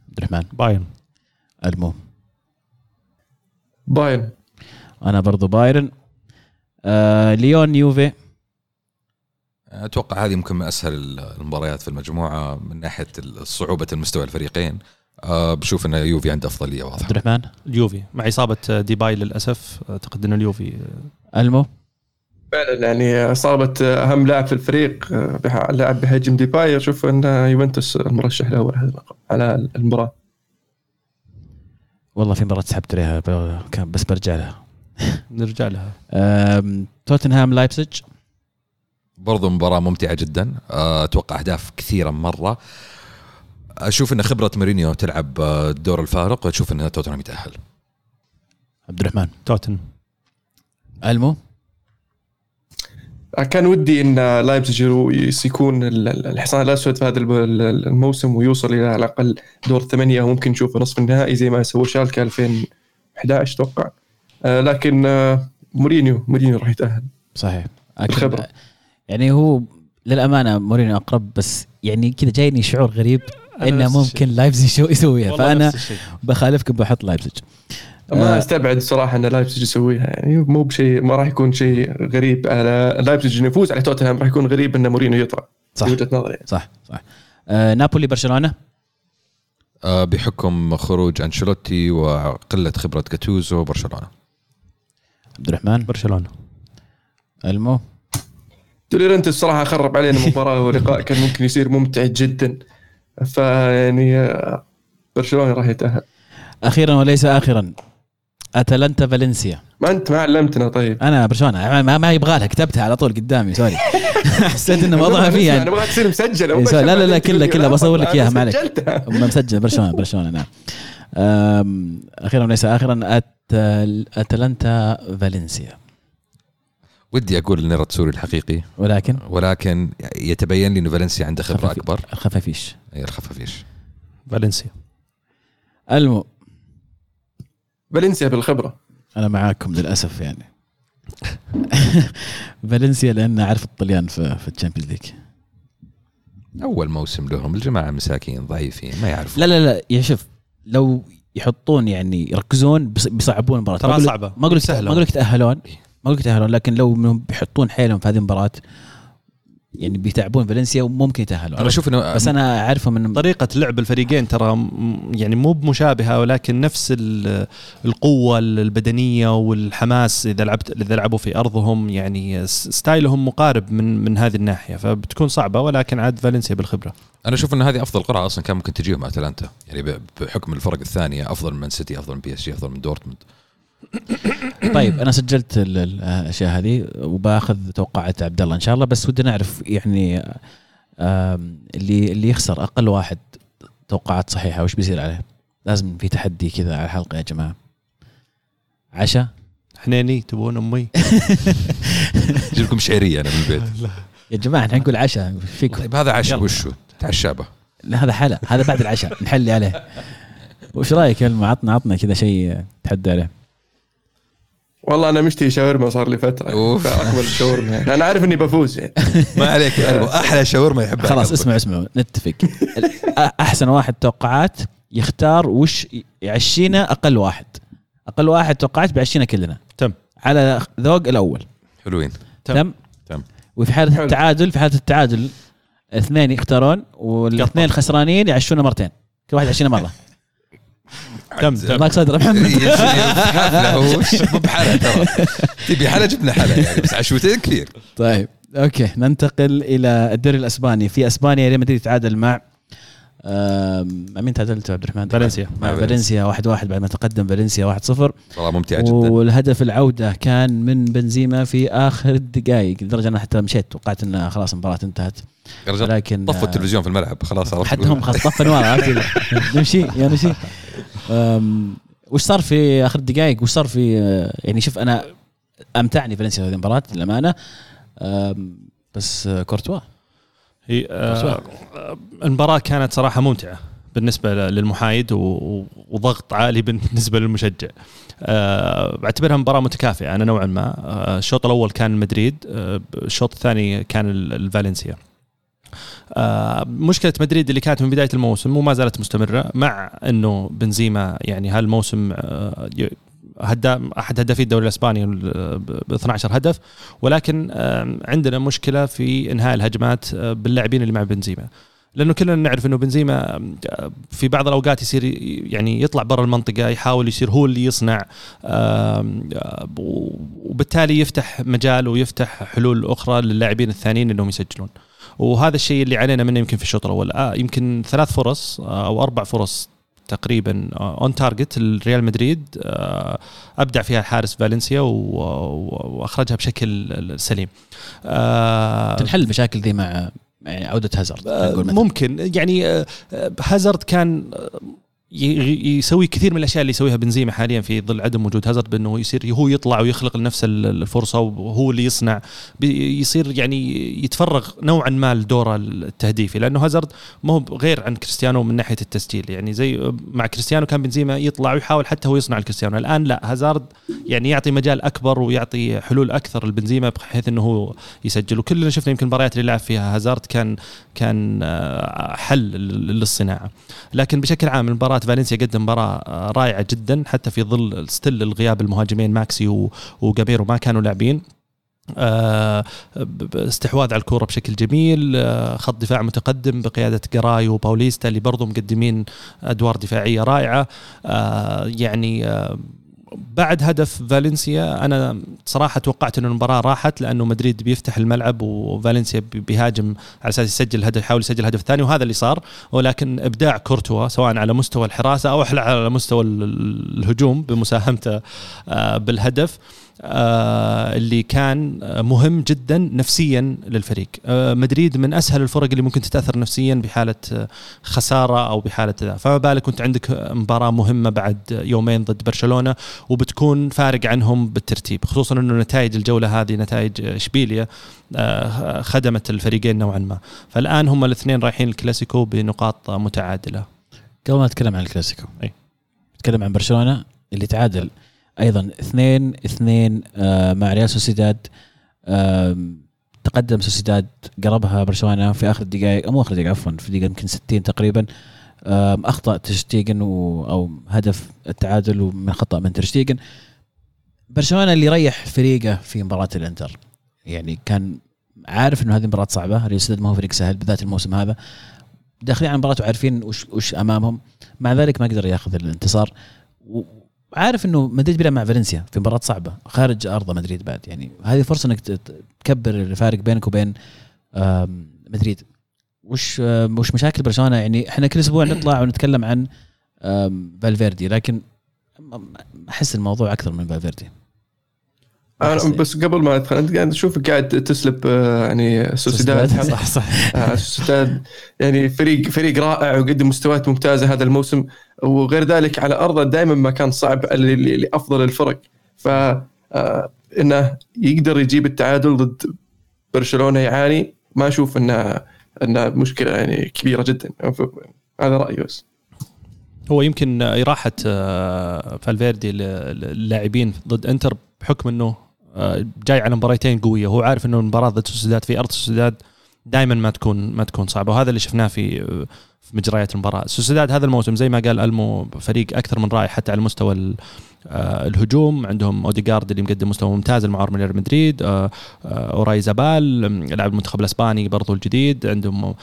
عبد الرحمن.
بايرن.
ألمو.
بايرن.
أنا برضو بايرن. آه ليون يوفي.
أتوقع هذه ممكن من أسهل المباريات في المجموعة من ناحية صعوبة المستوى الفريقين. آه، بشوف إن يوفي عنده افضليه
عبد
واضحة.
الرحمن؟
اليوفي مع إصابة ديباي للأسف أعتقد إن اليوفي
ألمو؟
فعلا يعني إصابة أهم لاعب في الفريق بح- لاعب بيهاجم ديباي. أشوف إن يوفنتوس المرشح الأول على المباراة.
والله في مباراة سحبت عليها ب- كان بس برجع لها.
نرجع لها.
توتنهام لايبسج
برضو مباراة ممتعة جدا. آه، أتوقع أهداف كثيرة مرة. أشوف إن خبرة مورينيو تلعب آه، الدور الفارق وأشوف إن توتنهام يتأهل.
عبد الرحمن
توتن
ألمو؟
كان ودي إن لايبزيج يكون ال- ال- الحصان الأسود في هذا الموسم ويوصل إلى على الأقل دور الثمانيه وممكن نشوفه نصف النهائي زي ما سوى شالكة 2011 أتوقع. آه، لكن آه، مورينيو مورينيو راح يتأهل.
صحيح.
الخبرة.
يعني هو للأمانة مورينيو أقرب بس يعني كذا جايني شعور غريب
إنه
ممكن لايبزيج شو يسويها.
فأنا.
بخالفكم بحط لايبزيج.
ما
آه.
أستبعد الصراحه إن لايبزيج يسويها يعني مو بشيء ما راح يكون شيء غريب. على لايبزيج إنه يفوز على توتنهام راح يكون غريب ان مورينيو يطلع.
صح.
وجهة نظري.
صح صح. آه نابولي برشلونة؟
آه، بحكم خروج أنشيلوتي وقلة خبرة جاتوزو برشلونة.
عبد الرحمن؟
برشلونة.
ألمو؟
دي لورينتيس الصراحة خرب علينا مباراة ولقاء كان ممكن يصير ممتع جدا فيعني برشلونة راح يتأهل
أخيرا وليس اخرا أتلانتا فالنسيا
ما أنت ما علمتنا طيب
أنا برشلونة ما, ما يبغى لها كتبتها على طول قدامي sorry [laughs] حسيت إنه موضوعها فيها
أنا
يعني.
أبغى تصير مسجلة
إيه، sorry. لا، لا، لا، كلها- كلها بصور لك إياها،
ما
معلش.
سجلتها
مسجل برشلونة برشلونة نعم أخيرا وليس اخرا. أتلانتا فالنسيا
ودي أقول نيراتسوري الحقيقي.
ولكن؟
ولكن يتبين لي إنه فالنسيا عنده خبرة
خفافي-
أكبر.
خفافيش
إي الخفافيش.
فالنسيا.
المو
فالنسيا بالخبرة.
أنا معاكم للأسف يعني. [laughs] فالنسيا لأن أعرف الطليان في في ال Champions
League. أول موسم لهم الجماعة مساكين ضعيفين ما يعرفوا
لا لا لا يا شوف لو يحطون يعني يركزون بيص- بيصعبون المباراة.
ترى صعبة.
ما أقول لك
سهلة.
ما أقول لك يتاهلون ما لك يتأهلون لكن لو إنهم بيحطون حيلهم في هذه المباراة يعني بيتعبون فالنسيا وممكن يتأهلون.
أنا أشوف إنه
بس أنا أعرفهم من
طريقة لعب الفريقين ترى يعني مو بمشابهة ولكن نفس ال- القوة البدنية والحماس إذا لعبت إذا لعبوا في أرضهم يعني style هم مقارب من من هذه الناحية فبتكون صعبة ولكن عاد فالنسيا بالخبرة.
أنا أشوف إن هذه أفضل قرعة أصلا كان ممكن تجيهم أتلانتا يعني ب- بحكم الفرق الثانية أفضل من سيتي أفضل من PSG أفضل من دورتموند.
طيب أنا سجلت ال- ال- الأشياء هذه وباخذ توقعات عبد الله إن شاء الله بس ودنا نعرف يعني اللي اللي يخسر أقل واحد توقعات صحيحة وش بيصير عليه؟ لازم في تحدي كذا على الحلقة يا جماعة. عشاء
حنيني تبون أمي؟ [laughs]
أجيب لكم شعرية أنا من البيت.
يا جماعة إحنا نقول عشاء فيكم.
طيب هذا عشاء. وشو؟ تعشى به
لا هذا حلا هذا بعد العشاء نحلي عليه. وش رأيك؟ يا؟ عطنا عطنا كذا شيء تحدى عليه.
والله أنا مشتهي شاورما صار لي فترة
أوف.
اكبر الشاورما يعني. [laughs] أنا عارف إني بفوز يعني
ما عليك أحلى شاورما يحبها
خلاص
قلبك.
اسمعوا اسمعوا نتفق [laughs] أحسن واحد توقعات يختار وش يعشينا أقل واحد أقل واحد توقعات بيعشينا كلنا
تم
على ذوق الأول
حلوين
تم.
تم
تم.
وفي حالة
حلو.
التعادل في حالة التعادل اثنين يختارون
والإثنين.
الخسرانين يعشونا مرتين كل واحد يعشينا مرة [laughs]
تم تم
الله صدر محمد. [laughs]
حفله هو بحلا ترى. تبي حلا جبنا حلا يعني بس عشوتين كثير.
طيب أوكي ننتقل إلى الدوري الأسباني. في أسبانيا ريال مدريد تعادل مع آم، مع مين تعادلت يا عبد الرحمن؟
فالنسيا.
مع فالنسيا. 1-1 بعد ما تقدم فالنسيا 1-0
والله ممتعه جدا.
والهدف العودة كان من بنزيما في آخر الدقائق لدرجة أنا حتى مشيت توقعت أن خلاص المباراة انتهت. لكن
طفوا التلفزيون في الملعب خلاص عرفت.
حتى هم خلاص عرفت؟ كذا. نمشي يا نمشي. وش صار في آخر الدقائق وش صار في آه، يعني شوف أنا أمتعني فالنسيا في هذه المباراة للأمانة. بس آه، كورتوا.
هي آه، المباراة كانت صراحة ممتعة بالنسبة ل- للمحايد وضغط عالي [laughs] بالنسبة للمشجع. آه، بعتبرها مباراة متكافئة أنا نوعا ما. آه، الشوط الأول كان مدريد آه، الشوط الثاني كان ال- الفالنسيا. آه، مشكلة مدريد اللي كانت من بداية الموسم وما زالت مستمرة مع إنه بنزيما يعني هالموسم آه، أحد هدافي الدوري الإسباني ب 12 هدف. ولكن آه، عندنا مشكلة في إنهاء الهجمات آه، باللاعبين اللي مع بنزيما. لأنه كلنا نعرف إنه بنزيما في بعض الأوقات يصير يعني يطلع برا المنطقة يحاول يصير هو اللي يصنع وبالتالي يفتح مجال ويفتح حلول أخرى للاعبين الثانيين إنهم يسجلون. وهذا الشيء اللي علينا منه يمكن في الشوط الأول. آه يمكن ثلاث فرص آه أو أربع فرص تقريبا on target الريال مدريد آه أبدع فيها الحارس فالنسيا وأخرجها بشكل سليم.
آه تنحل المشاكل ذي مع يعني عودة هازارد
آه، ممكن يعني آه، هازارد كان يسوي كثير من الأشياء اللي يسويها بنزيما حاليا في ظل عدم وجود هازارد بأنه يصير هو يطلع ويخلق لنفسه الفرصة وهو اللي يصنع. يصير يعني يتفرغ نوعا ما لدوره التهديفي لأنه هازارد ما هو غير عن كريستيانو من ناحية التسجيل. يعني زي مع كريستيانو كان بنزيما يطلع ويحاول حتى هو يصنع لكريستيانو الآن لا هازارد يعني يعطي مجال أكبر ويعطي حلول أكثر لبنزيما بحيث إنه هو يسجل وكلنا شفنا يمكن المباريات اللي لعب فيها هازارد كان كان آه، حل للصناعة. لكن بشكل عام المباراة فالنسيا قدم مباراة آه، رائعة جدا حتى في ظل still الغياب المهاجمين ماكسي وجاميرو ما كانوا لاعبين. آه، استحواذ على الكورة بشكل جميل خط دفاع متقدم بقيادة جراي وباوليستا اللي برضو مقدمين أدوار دفاعية رائعة. يعني بعد هدف فالنسيا أنا صراحة توقعت إنه المباراة راحت لأنه مدريد بيفتح الملعب وفالنسيا بيهاجم على أساس يسجل هدف يحاول يسجل الهدف الثاني وهذا اللي صار. ولكن إبداع كورتوا سواء على مستوى الحراسة أو على مستوى الهجوم بمساهمته آه، بالهدف. اللي كان مهم جدا نفسيا للفريق. آه، مدريد من أسهل الفرق اللي ممكن تتأثر نفسيا بحالة آه، خسارة أو بحالة ذا فما بالك كنت عندك مباراة مهمة بعد يومين ضد برشلونة وبتكون فارق عنهم بالترتيب خصوصا إنه نتائج الجولة هذه نتائج اشبيليا خدمت الفريقين نوعا ما. فالآن هم الاثنين رايحين الكلاسيكو بنقاط متعادلة.
قبل ما نتكلم عن الكلاسيكو أي. نتكلم عن برشلونة اللي تعادل أيضا. اثنين اثنين آه، مع ريال سوسيداد تقدم سوسيداد قربها برشلونة في آخر الدقائق مو آخر الدقائق عفوا في الدقيقه يمكن 60 تقريبا. أخطأ تشتيجن أو هدف التعادل ومن خطأ من تشتيجن. برشلونة اللي ريح فريقه في مباراة الإنتر. يعني كان عارف إنه هذه مباراة صعبة. ريال سوسيداد ما هو فريق سهل بالذات الموسم هذا. داخلين على المباراه وعارفين وش وش أمامهم. مع ذلك ما قدر ياخذ الانتصار. عارف إنه مدريد بيلعب مع فالنسيا في مباراة صعبة خارج ارض مدريد بعد يعني هذه فرصة إنك تكبر الفارق بينك وبين مدريد وش وش مشاكل برشلونة؟ يعني إحنا كل أسبوع نطلع ونتكلم عن فالفيردي لكن أحس الموضوع أكثر من فالفيردي.
أنا بس قبل ما ادخل أنت قاعد اشوفك قاعد تسلم آه، يعني سوسيداد.
صح صح.
آه، سوسيداد يعني فريق فريق رائع وقدم مستويات ممتازة هذا الموسم. وغير ذلك على أرضه دائما ما كان صعب لأفضل الفرق. ف آه، إنه يقدر يجيب التعادل ضد برشلونة يعاني ما أشوف إنه إنه مشكلة يعني كبيرة جدا. هذا رأيي بس.
هو يمكن إراحة فالفيردي اللاعبين ضد إنتر بحكم إنه آه، جاي على مباريتين قوية. هو عارف إنه المباراة ضد سوسيداد في أرض سوسيداد دائما ما تكون ما تكون صعبة. وهذا اللي شفناه في في مجريات المباراة. سوسيداد هذا الموسم زي ما قال ألمو فريق أكثر من رائع حتى على مستوى آه، الهجوم. عندهم اوديجارد اللي مقدم مستوى ممتاز المعار من ريال مدريد آه، آه، أويارزابال لاعب المنتخب الأسباني برضو الجديد. عندهم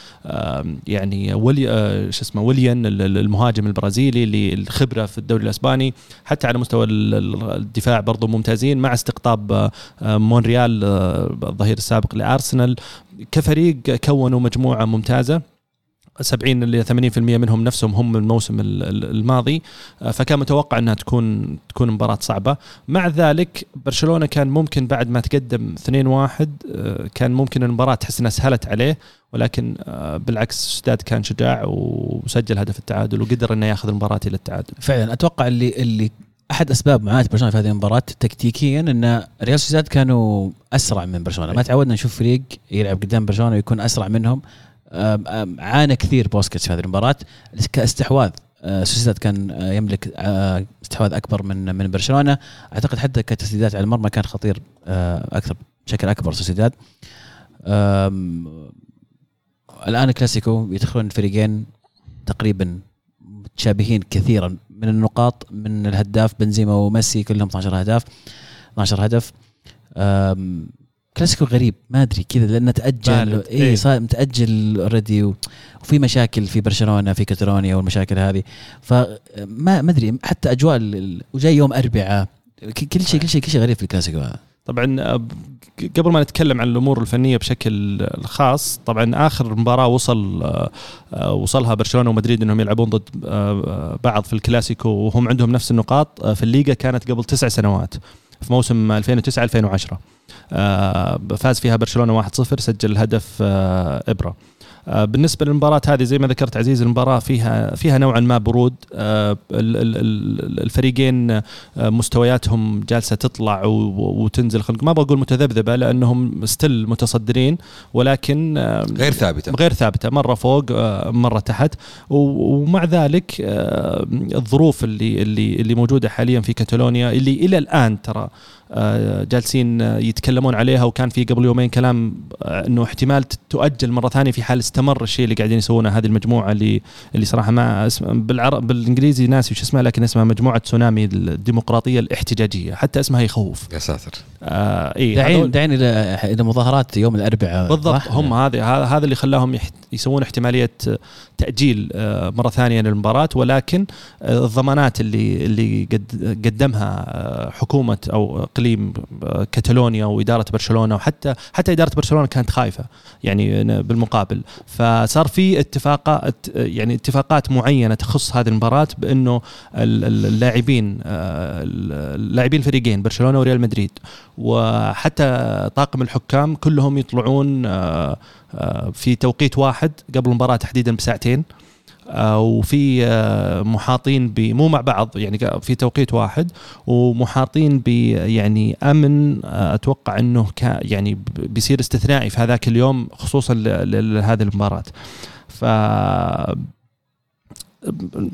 يعني ولي شو اسمه ويليان المهاجم البرازيلي اللي الخبرة في الدوري الأسباني. حتى على مستوى الدفاع برضو ممتازين مع استقطاب مونريال الظهير السابق لأرسنال. كفريق كونوا مجموعة ممتازة. 70 ل 80% منهم نفسهم هم الموسم الماضي. آه، فكان متوقع إنها تكون تكون مباراة صعبة. مع ذلك برشلونة كان ممكن بعد ما تقدم 2-1 آه، كان ممكن المباراة تحس إنها سهلت عليه ولكن آه، بالعكس سداد كان شجاع وسجل هدف التعادل وقدر إنه ياخذ المباراة إلى التعادل.
فعلا أتوقع اللي اللي أحد أسباب معاناة برشلونة في هذه المباراة تكتيكيا إن ريال سوسيداد كانوا أسرع من برشلونة. ما تعودنا نشوف فريق يلعب قدام برشلونة ويكون أسرع منهم. عانى كثير بوسكيتس في هذه المباراة. كاستحواذ آه، سوسيداد كان آه، يملك آه، استحواذ أكبر من من برشلونة. أعتقد حتى كتسديدات على المرمى كان خطير أكثر بشكل أكبر سوسيداد. الآن كلاسيكو يدخلون الفريقين تقريبا متشابهين كثيرا من النقاط من الهداف بنزيما وميسي كلهم 12 هدف 12 هدف. كلاسيكو غريب ما أدري كذا لأنه
تأجل.
اي
إيه.
صار متأجل already وفي مشاكل في برشلونة في كاتالونيا والمشاكل هذه فما ما أدري حتى أجواء وجاي يوم أربعاء كل شيء كل شيء كل شيء غريب في الكلاسيكو هذا
طبعا قبل ما نتكلم عن الأمور الفنية بشكل خاص طبعا آخر مباراة وصل آه، وصلها برشلونة ومدريد إنهم يلعبون ضد آه، بعض في الكلاسيكو وهم عندهم نفس النقاط آه، في الليغا كانت قبل تسع سنوات في موسم 2009 2010 آه، فاز فيها برشلونة 1-0 سجل الهدف آه، إبرا. آه، بالنسبة للمباراة هذه زي ما ذكرت عزيز المباراة فيها فيها نوعا ما برود. آه، ال- ال- ال- الفريقين آه، مستوياتهم جالسة تطلع وتنزل خلق. ما بقول متذبذبة لأنهم still متصدرين ولكن آه،
غير ثابتة.
غير ثابتة. مرة فوق آه، مرة تحت. ومع ذلك آه، الظروف اللي اللي اللي موجودة حاليا في كاتالونيا اللي إلى الآن ترى آه، جالسين آه، يتكلمون عليها وكان في قبل يومين كلام آه، إنه احتمال تؤجل مرة ثانية في حال استمر الشيء اللي قاعدين يسوونه هذه المجموعة اللي اللي صراحة ما اسم بالعرب بالإنجليزي ناسي وش اسمها لكن اسمها مجموعة تسونامي الديمقراطية الاحتجاجية حتى اسمها يخوف
يا ساتر
آه إي
داعين
هذول-
داعين إلى إلى مظاهرات يوم الأربعاء
بالضبط؟ هم هذا هذا اللي خلاهم يسوون احتمالية تأجيل آه، مرة ثانية للمباراة ولكن آه، الضمانات اللي اللي قد قدمها آه، حكومة أو إقليم آه، كاتالونيا وإدارة برشلونة وحتى حتى إدارة برشلونة كانت خايفة يعني بالمقابل. فصار في اتفاقات يعني اتفاقات معينة تخص هذه المباراة بأنه ال- ال- اللاعبين آه، اللاعبين الفريقين برشلونة وريال مدريد وحتى طاقم الحكام كلهم يطلعون آه، في توقيت واحد قبل المباراة تحديدا بساعتين. وفي آه، محاطين ب مو مع بعض يعني في توقيت واحد ومحاطين ب يعني أمن آه، أتوقع إنه يعني بيصير استثنائي في هذاك اليوم خصوصا لهذه المباراة. ف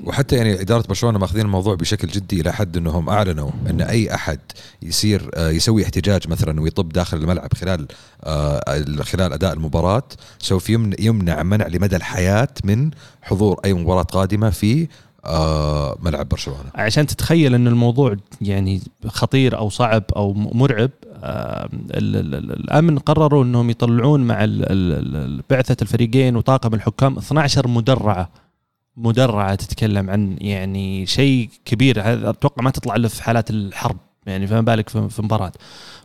وحتى يعني إدارة برشلونة ماخذين الموضوع بشكل جدي إلى حد إنهم أعلنوا إن أي أحد يصير آه، يسوي احتجاج مثلا ويطب داخل الملعب خلال آه، خلال أداء المباراة سوف يمنع, منع لمدى الحياة من حضور أي مباراة قادمة في آه، ملعب برشلونة.
عشان تتخيل إن الموضوع يعني خطير أو صعب أو مرعب ال- ال- ال- الأمن قرروا إنهم يطلعون مع بعثة الفريقين وطاقم الحكام 12 مدرعة. مدرعة تتكلم عن يعني شيء كبير. أتوقع ما تطلع إلا في حالات الحرب يعني فما بالك في مباراة.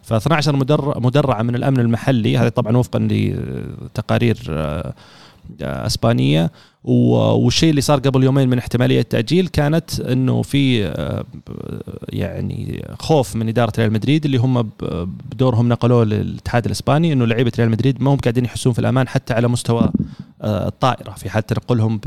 ف 12 مدرع مدرعة من الأمن المحلي هذا طبعا وفقا لتقارير آه، إسبانية والشيء اللي صار قبل يومين من احتمالية تاجيل كانت إنه في آه، يعني خوف من إدارة ريال مدريد اللي هم بدورهم نقلوه للاتحاد الإسباني إنه لعيبة ريال مدريد ما هم قاعدين يحسون في الأمان حتى على مستوى آه، الطائرة. في حال تنقلهم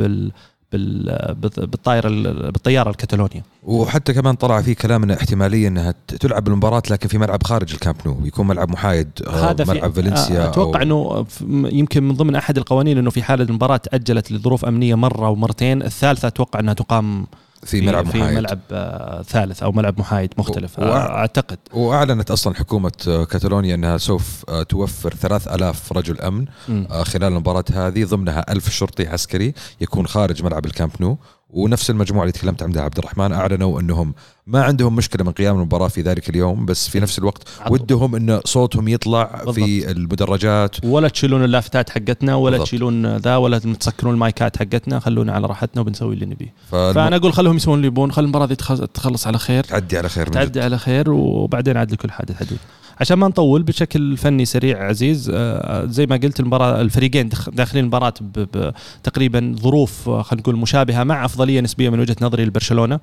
بالطائرة بالطيارة الكتالونيا
وحتى كمان طلع في كلام ان احتمالية إنها تلعب المباراه لكن في ملعب خارج الكامب نو. يكون ملعب محايد آه،
هذا في
ملعب فالنسيا
آه، أتوقع
أو-
إنه يمكن من ضمن أحد القوانين إنه في حال المباراة تأجلت لظروف أمنية مرة ومرتين. الثالثة أتوقع إنها تقام
في ملعب
في
محايد.
ملعب آه، ثالث أو ملعب محايد مختلف
و-
آه، أعتقد.
وأعلنت أصلا حكومة آه، كاتالونيا أنها سوف توفر 3000 رجل
أمن.
آه، خلال المباراة هذه ضمنها ألف شرطي عسكري يكون خارج ملعب الكامب نو. ونفس المجموعة اللي تكلمت عنها عبد الرحمن أعلنوا أنهم ما عندهم مشكلة من قيام المباراة في ذلك اليوم بس في نفس الوقت. ودهم أن صوتهم يطلع في المدرجات
ولا تشيلون اللافتات حقتنا ولا
بالضبط.
تشيلون ذا ولا تسكرون المايكات حقتنا خلونا على راحتنا وبنسوي اللي نبيه
فالم...
فأنا أقول خلهم يسوون اللي يبون خل المباراة دي تخ- تخلص على خير
تعدي على خير
تعدي. على خير وبعدين عاد لكل حادث حدود عشان ما نطول بشكل فني سريع عزيز آه، زي ما قلت المباراة الفريقين داخلين المباراة بتقريبا ظروف آه، خلينا نقول مشابهة مع أفضلية نسبية من وجهة نظري لبرشلونة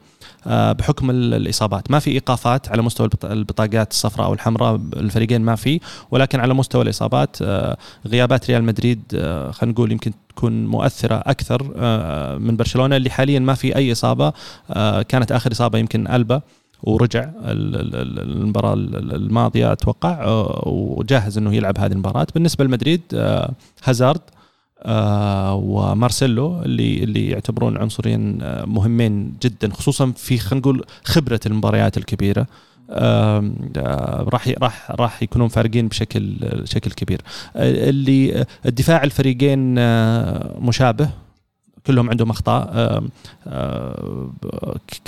آه، بحكم ال- الإصابات. ما في إيقافات على مستوى البط- البطاقات الصفراء أو الحمراء الفريقين ما في ولكن على مستوى الإصابات آه، غيابات ريال مدريد آه، خلينا نقول يمكن تكون مؤثرة أكثر آه، من برشلونة اللي حاليا ما في إصابة آه، كانت آخر إصابة يمكن ألبا. ورجع ال- ال- ال- المباراة ال- الماضية أتوقع آه، وجاهز إنه يلعب هذه المباراة. بالنسبة لمدريد آه، هازارد آه، ومارسيلو اللي اللي يعتبرون عنصرين مهمين جدا خصوصا في خلينا نقول خبرة المباريات الكبيرة. راح راح راح يكونون فارقين بشكل بشكل كبير. اللي الدفاع الفريقين مشابه كلهم عندهم أخطاء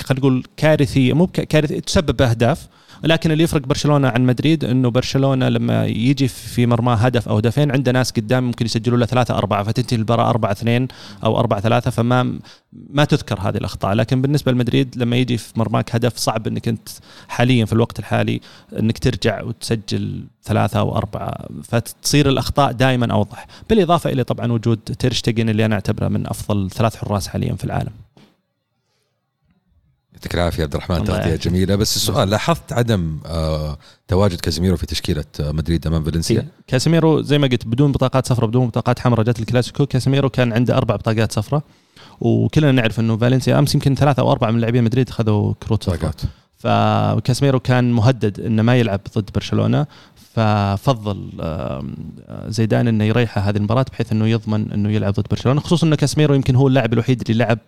خلينا نقول كارثية مو كارثية تسبب أهداف. لكن اللي يفرق برشلونة عن مدريد إنه برشلونة لما يجي في مرماه هدف أو هدفين عنده ناس قدام ممكن يسجلوا له ثلاثة أربعة فتنتهي المباراة أربعة اثنين أو أربعة ثلاثة فما ما تذكر هذه الأخطاء. لكن بالنسبة لمدريد لما يجي في مرماك هدف صعب إنك أنت حاليا في الوقت الحالي إنك ترجع وتسجل ثلاثة أو أربعة فتصير الأخطاء دائما أوضح. بالإضافة إلى طبعا وجود تيرشتجن اللي أنا أعتبره من أفضل ثلاث حراس حاليا في العالم.
يعطيك العافية عبد الرحمن
تغطية.
جميلة. بس السؤال لاحظت عدم آه تواجد كازيميرو في تشكيلة آه، مدريد أمام فالنسيا؟
كاسيميرو زي ما قلت بدون بطاقات صفراء بدون بطاقات حمراء جت الكلاسيكو. كاسيميرو كان عنده أربع بطاقات صفراء وكلنا نعرف إنه فالنسيا أمس يمكن ثلاثة أو أربعة من لاعبين مدريد اخذوا كروت صفراء
بطاقات
فكاسيميرو كان مهدد إنه ما يلعب ضد برشلونة. ففضل آم، زيدان إنه يريحه هذه المباراة بحيث إنه يضمن إنه يلعب ضد برشلونة خصوصا إنه كاسيميرو يمكن هو اللاعب الوحيد اللي لعب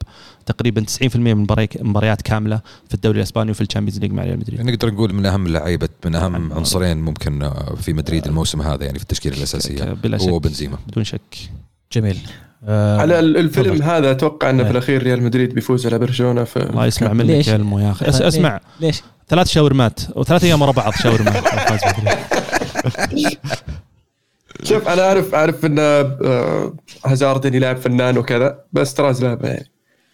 تقريبا 90% من مباري- مباريات كاملة في الدوري الإسباني وفي ال Champions League مع ريال مدريد.
يعني نقدر نقول من أهم اللعيبة من
أهم.
عنصرين ممكن آه، في مدريد الموسم هذا يعني في
التشكيلة الأساسية
هو بنزيما.
بدون شك.
جميل آه،
على ال- الفيلم
تفضل.
هذا أتوقع إنه
إيه.
في الأخير ريال مدريد بيفوز على برشلونة في
الله يسمع منك
ليش؟
يا ألمو يا أخي أس-؟ أسمع
ليش؟
ثلاث شاورمات وثلاث أيام ورا بعض شاورما. [laughs]
شوف أنا أعرف أعرف إن آه، هازارد يعني لاعب فنان وكذا بس تراز لعبه يعني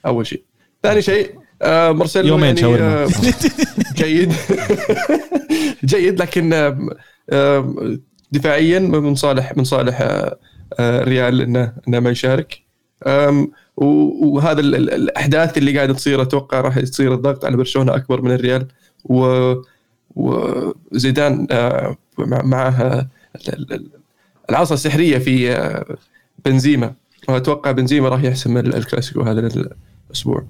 أول شيء ثاني شيء آه، مارسيلو
يومين
يعني
شاورما.
آه، [laughs] جيد [laughs] جيد لكن آه، دفاعيا من صالح من صالح ريال انه إنه ما يشارك. وهذا ال- ال- الأحداث اللي قاعدة تصير أتوقع راح يصير الضغط على برشلونة أكبر من الريال. و وزيدان آه، مع- معه ال- العصا السحرية في آه، بنزيما. وأتوقع بنزيما راح يحسم ال- الكلاسيكو هذا الأسبوع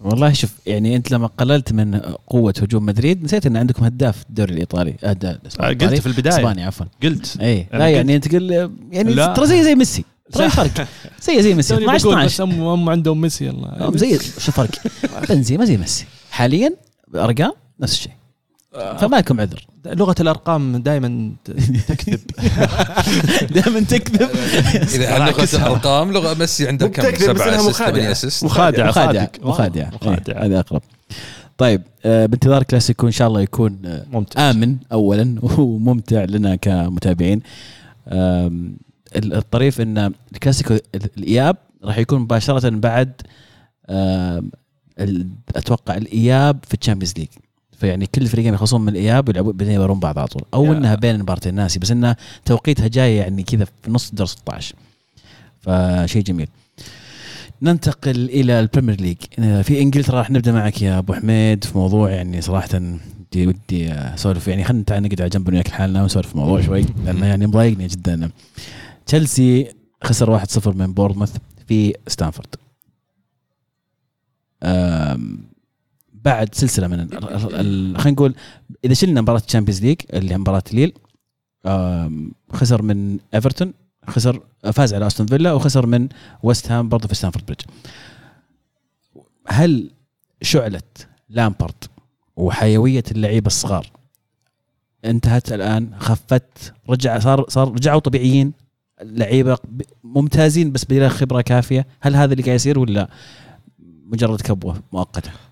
والله شوف يعني أنت لما قللت من قوة هجوم مدريد نسيت إن عندكم هداف الدوري الإيطالي. د-
آه، قلت في البداية.
إسباني عفوا.
قلت.
اي لا
قلت-
يعني أنت قل يعني. ترى زي زي ميسي. [laughs] ترى فرق زي زي ميسي.
توني
12
بقول بس
12
ام ام عندهم ميسي الله
زي شو الفرق؟ [laughs] بنزيما زي ميسي. حاليا أرقام نفس الشيء. فما لكم عذر.
لغة الأرقام دائما تكذب. [laughs]
دائما تكذب.
إذا عن لغة الأرقام لغة ميسي عنده كم؟
سبعة
assist
مخادعة.
ثمانيه assist
مخادع
مخادع
صادق.
مخادع
مخادع
إيه، هذا أقرب. طيب آه، بانتظار كلاسيكو إن شاء الله يكون آه،
ممتاز.
آمن اولا وممتع لنا كمتابعين. الطريف إن الكلاسيكو الإياب راح يكون مباشرة بعد أتوقع الإياب في ال Champions League. فيعني كل الفريقين يخلصون من الإياب ويلعبون بعدين يبارون بعض على طول. أو
yeah.
إنها بين المباراتين ناسي بس انها توقيتها جاي يعني كذا في نص دور 16 فشيء جميل. ننتقل إلى ال Premier League. في إنجلترا راح نبدأ معك يا أبو حميد في موضوع يعني صراحة ودي ودي أسولف. يعني خلينا تعال نقعد على جنب وياك لحالنا ونسولف في الموضوع شوي لأنه يعني مضايقني جدا. تشيلسي خسر 1-0 من بورنموث في ستانفورد. بعد سلسلة من خلينا نقول إذا شلنا مباراة ال Champions League اللي هي مباراة ليل خسر من ايفرتون خسر فاز على استون فيلا وخسر من ويست هام برضه في ستانفورد بريدج هل شعلة لامبارد وحيوية اللعيبة الصغار انتهت الآن؟ خفت؟ رجع صار صار رجعوا طبيعيين؟ لعيبه ممتازين بس بلا خبرة كافية؟ هل هذا اللي قاعد يصير ولا مجرد كبوة
مؤقتة؟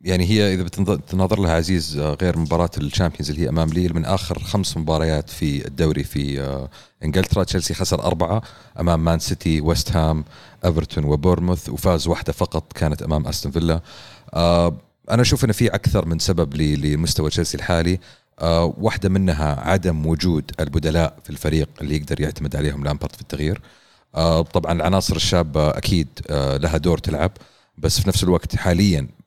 يعني هي إذا بتناظر لها عزيز آه غير مباراة ال Champions اللي هي أمام ليل من آخر خمس مباريات في الدوري في آه إنجلترا. تشيلسي خسر أربعة أمام مان سيتي ويست هام إيفرتون وبورنموث وفاز واحدة فقط كانت أمام أستون فيلا. آه أنا أشوف ان في أكثر من سبب لمستوى تشيلسي الحالي. آه واحدة منها عدم وجود البدلاء في الفريق اللي يقدر يعتمد عليهم لامبارد في التغيير. آه طبعا العناصر الشابة أكيد آه لها دور تلعب بس في نفس الوقت حاليا آه،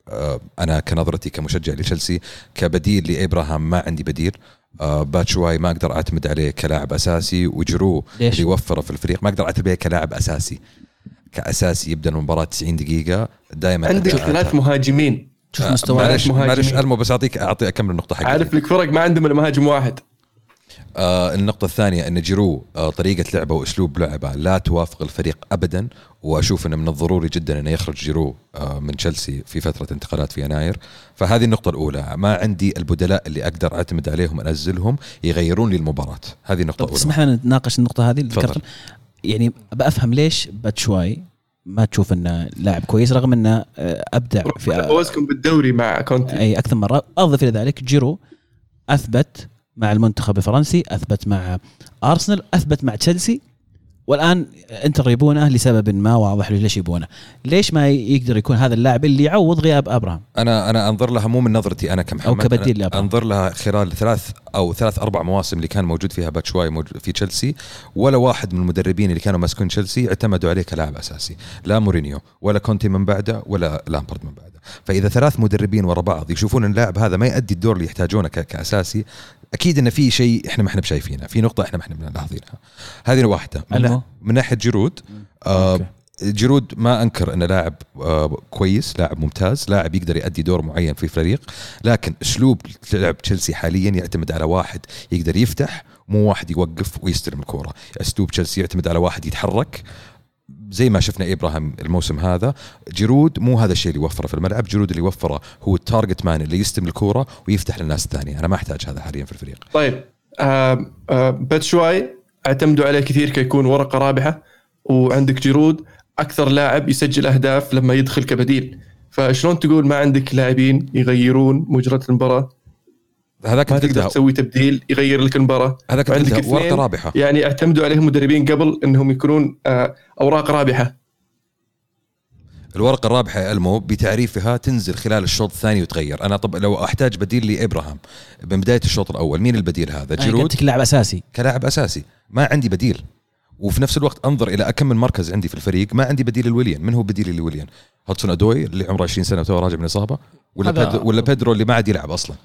أنا كنظرتي كمشجع لتشيلسي كبديل لإبراهام ما عندي بديل. آه، باتشواي ما أقدر أعتمد عليه كلاعب أساسي
وجيرو؟
اللي وفره في الفريق ما أقدر اعتمد عليه كلاعب أساسي. كأساسي يبدأ المباراة 90 دقيقة دائما
عندك ثلاث مهاجمين.
شوف
آه،
مستوى
معلش. معلش ألمو بس أعطيك اعطي أكمل النقطه حقتي
عارف لك فرق ما عندهم إلا مهاجم واحد.
آه النقطة الثانية أن جيرو آه طريقة لعبه وأسلوب لعبه لا توافق الفريق أبدا وأشوف أنه من الضروري جدا أنه يخرج جيرو آه من تشيلسي في فترة انتقالات في يناير. فهذه النقطة الأولى. ما عندي البدلاء اللي أقدر أعتمد عليهم أنزلهم يغيرون لي المباراة. هذه النقطة الأولى.
اسمح لنا نتناقش النقطة هذه اللي يعني ابى افهم ليش باتشواي ما تشوف أنه لاعب كويس رغم أنه آه، أبدع في
فوزكم بالدوري مع كونتي.
أي أكثر مرة. أضف إلى ذلك جيرو أثبت مع المنتخب الفرنسي أثبت مع أرسنال أثبت مع تشيلسي. والآن إنتر يبونه لسبب ما واضح ليش يبونه. ليش ما يقدر يكون هذا اللاعب اللي يعوض غياب أبراهام؟
أنا أنا أنظر لها مو من نظرتي أنا كمحمد.
أو كبديل
أنا
لأبراهام.
أنظر لها خلال ثلاث أو ثلاث أربع مواسم اللي كان موجود فيها باتشواي موجود في تشيلسي. ولا واحد من المدربين اللي كانوا ماسكون تشيلسي اعتمدوا عليه كلاعب أساسي. لا مورينيو ولا كونتي من بعده ولا لامبرد من بعده. فإذا ثلاث مدربين ورا بعض يشوفون اللاعب هذا ما يؤدي الدور اللي يحتاجونه كأساسي أكيد إن في شيء إحنا ما إحنا بشايفينه في نقطة إحنا ما إحنا ملاحظينها هذه واحدة. من, من ناحية جيرود آه. جيرود ما أنكر إنه لاعب آه، كويس لاعب ممتاز لاعب يقدر يؤدي دور معين في فريق لكن أسلوب لعب تشيلسي حاليا يعتمد على واحد يقدر يفتح مو واحد يوقف ويستلم الكورة. أسلوب تشيلسي يعتمد على واحد يتحرك زي ما شفنا إبراهام الموسم هذا جيرود مو هذا الشيء اللي يوفره في الملعب جيرود اللي يوفره هو ال target man اللي يستلم الكورة ويفتح للناس الثانية. أنا ما أحتاج هذا حاليا في الفريق.
طيب آه آه باتشواي اعتمدوا عليه كثير كيكون ورقة رابحة وعندك جيرود أكثر لاعب يسجل أهداف لما يدخل كبديل. فشلون تقول ما عندك لاعبين يغيرون مجرى المباراة؟
هذاك
ما تقدر تسوي تبديل يغير لك المباراة.
هذاك قلتها ورقه رابحة.
يعني اعتمدوا عليهم مدربين قبل انهم يكونون آه أوراق رابحة.
الورقة الرابحة يا ألمو بتعريفها تنزل خلال الشوط الثاني وتغير. أنا طب لو أحتاج بديل لإبراهام من بداية الشوط الأول مين البديل هذا؟ جيرود؟
قلت لك لاعب أساسي.
كلاعب أساسي. ما عندي بديل. وفي نفس الوقت أنظر إلى كم من مركز عندي في الفريق ما عندي بديل لويليان. من هو بديل لويليان؟ هادسون أودوي اللي عمره 20 سنة وتو راجع من إصابة. ولا بيدرو ولا بيدرو اللي ما عاد يلعب أصلا.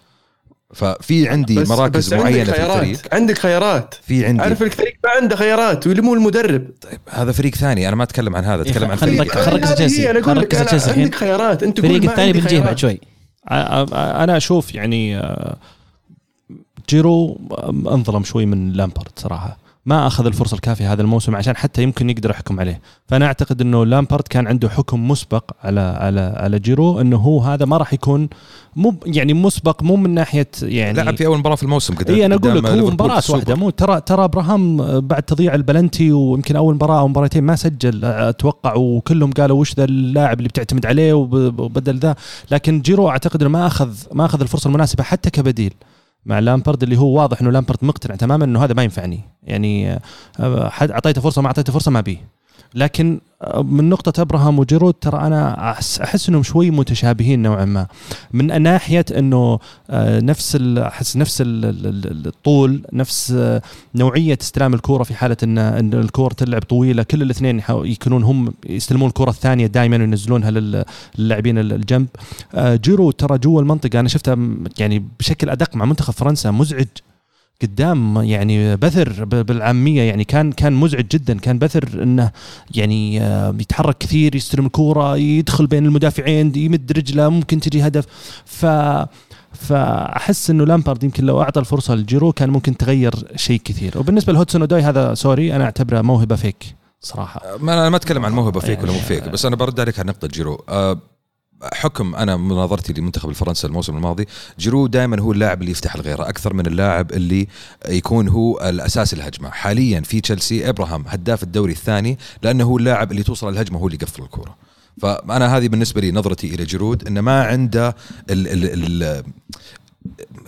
ففي عندي
بس
مراكز
بس عندك
معينة في
خيارات.
الفريق.
عندك خيارات.
في عندي.
عارف الفريق ما عنده خيارات واللي مو المدرب.
طيب هذا فريق ثاني أنا ما أتكلم عن هذا أتكلم عن
خلينا
فريق
نركز- خلينا نركز
هذه
تشيلسي.
أنا
أقول
لك أنا. عندك خيارات. انت
الفريق الثاني بنجيه بعد شوي.
أنا أشوف يعني آه، جيرو أنظلم شوي من لامبارد صراحة. ما أخذ الفرصة الكافية هذا الموسم عشان حتى يمكن يقدر يحكم عليه. فأنا أعتقد إنه لامبارد كان عنده حكم مسبق على على على جيرو إنه هو هذا ما راح يكون مو يعني مسبق مو من ناحية يعني
لعب في أول مباراة في الموسم قدام
اي أنا أقول لك هو
مباراة.
واحدة مو ترى ترى إبراهام بعد تضييع البلنتي ويمكن أول مباراة أو مباراتين ما سجل أتوقع وكلهم قالوا وش ذا اللاعب اللي بتعتمد عليه وب- وبدل ذا. لكن جيرو أعتقد إنه ما أخذ ما أخذ الفرصة المناسبة حتى كبديل. مع لامبرد اللي هو واضح إنه لامبرد مقتنع تماما إنه هذا ما ينفعني. يعني آه، أعطيته فرصة ما أعطيته فرصة ما ابيه لكن آه، من نقطة أبراهام وجيرود ترى أنا احس, إنهم شوي متشابهين نوعا ما. من ناحية إنه آه، نفس أحس نفس ال- ال- ال- الطول نفس آه، نوعية استلام الكورة في حالة ان إن الكورة تلعب طويلة. كل الاثنين يكونون هم يستلمون الكرة الثانية دائما وينزلونها لل- للاعبين ال- الجنب. جيرو ترى جوا المنطقة أنا شفتها م- يعني بشكل أدق مع منتخب فرنسا مزعج قدام يعني بثر بالعامية. يعني كان كان مزعج جدا. كان بثر إنه يعني آه، يتحرك كثير يستلم الكورة يدخل بين المدافعين يمد رجله ممكن تجي هدف. ف فأحس إنه لامبارد يمكن لو أعطى الفرصة لجيرو كان ممكن تغير شيء كثير. وبالنسبة لهادسون اودوي هذا sorry أنا أعتبره موهبة fake صراحة.
ما أنا ما أتكلم عن موهبة fake ولا مو
يعني-
fake بس أنا برد عليك على نقطة جيرو. أه، حكم أنا مناظرتي لمنتخب الفرنسا الموسم الماضي جيرو دائما هو اللاعب اللي يفتح لغيره أكثر من اللاعب اللي يكون هو الأساس الهجمة. حاليا في تشيلسي إبراهام هداف الدوري الثاني لأنه هو اللاعب اللي توصل الهجمة هو اللي يقفل الكورة. فأنا هذه بالنسبة لي نظرتي إلى جيرود إنه ما عنده ال ال ال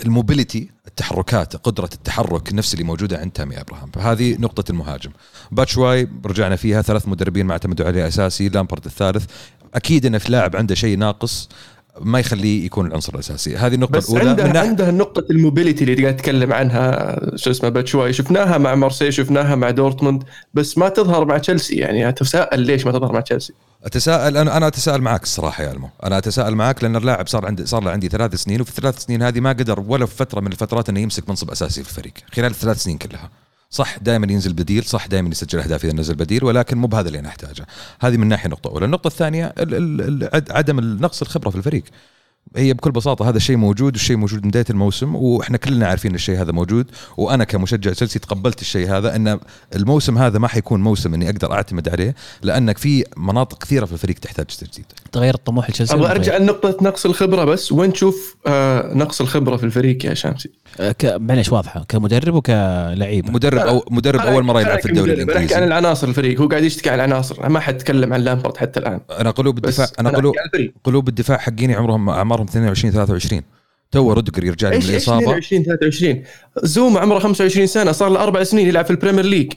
ال mobility التحركات قدرة التحرك نفس اللي موجودة عند تامي إبراهام. فهذه نقطة المهاجم. باتشواي رجعنا فيها ثلاث مدربين ما اعتمدوا عليه أساسي لامبرد الثالث. أكيد إن في لاعب عنده شيء ناقص ما يخليه يكون العنصر الأساسي. هذه النقطة
بس
الأولى.
عنده
من
عنده نقطة ال mobility اللي قاعد اتكلم عنها شو اسمه باتشواي. شفناها مع مارسي شفناها مع دورتموند بس ما تظهر مع تشيلسي. يعني أتساءل ليش ما تظهر مع تشيلسي؟
اتساءل أنا أنا أتساءل معك الصراحة يا ألمو. أنا أتساءل معك لأن اللاعب صار عندي صار له عندي ثلاث سنين وفي الثلاث سنين هذه ما قدر ولا في فترة من الفترات إنه يمسك منصب أساسي في الفريق خلال الثلاث سنين كلها. صح دائما ينزل بديل صح دائما يسجل أهداف إذا نزل بديل ولكن مو بهذا اللي أنا أحتاجه. هذه من ناحية نقطة أولى. النقطة الثانية ال- ال- ال- عد- عدم نقص الخبرة في الفريق. هي بكل بساطة هذا الشيء موجود والشيء موجود من بداية الموسم وإحنا كلنا عارفين الشيء هذا موجود. وأنا كمشجع تشيلسي تقبلت الشيء هذا إن الموسم هذا ما حيكون موسم إني أقدر أعتمد عليه لانك في مناطق كثيرة في الفريق تحتاج تجديد
تغير الطموح لتشيلسي؟
أبغى
أرجع؟
لنقطة نقص الخبرة بس. وين تشوف آه نقص الخبرة في الفريق يا شامسي؟
آه، ك- معليش واضحة. كمدرب وكلاعب.
مدرب أو مدرب أول مرة يلعب في الدوري
بحكي عن
الإنجليزي.
العناصر الفريق. هو قاعد يشتكي عن العناصر. ما حد تكلم عن لامبرد حتى الآن.
أنا قلوب الدفاع أنا
أحكي
قلوب قلوب الدفاع حقيني عمرهم أعمارهم 22 23 تو روديجر يرجع لي من الإصابة.
22 23 زوما عمره 25 سنة صار له أربع سنين يلعب في البريمير ليج.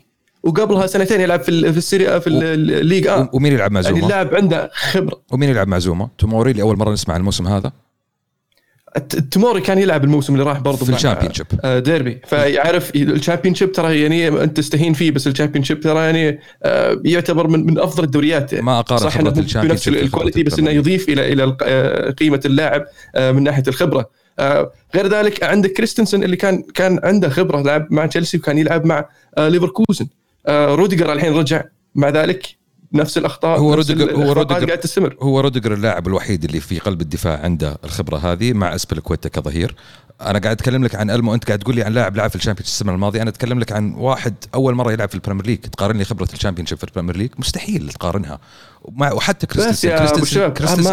وقبلها سنتين يلعب في في السيريا في ال- الليج آ
ومين يلعب مع
يعني
زوما؟
اللاعب عنده خبرة
ومين يلعب مع زوما؟ توموري اللي أول مرة نسمع عن الموسم هذا
الت- تموري كان يلعب الموسم اللي راح برضه
في ال Championship
آه، ديربي فيعرف ال Championship ترى يعني أنت تستهين فيه بس ال Championship ترى يعني آه، يعتبر من من أفضل الدوريات يعني.
ما أقارن
صح
إنه
ال
Champion
بنفس
ال
quality بس
إنه.
يضيف إلى إلى آه، قيمة اللاعب من ناحية الخبرة غير ذلك عندك كريستنسن اللي كان كان عنده خبرة لعب مع تشيلسي وكان يلعب مع ليفركوزن روديجر الحين رجع. مع ذلك نفس الأخطاء
هو روديجر- هو روديجر-
قاعد تستمر.
هو روديجر اللاعب الوحيد اللي في قلب الدفاع عنده الخبرة هذه مع ازبلكويتا كظهير. أنا قاعد أتكلم لك عن ألمو. أنت قاعد تقول لي عن لاعب لعب في الشامبيونز السنة الماضية. أنا أتكلم لك عن واحد أول مرة يلعب في البريمير ليج. تقارن لي خبرة ال Championship في البريمير ليج؟ مستحيل تقارنها. ومع وحتى
بس
كريستنسن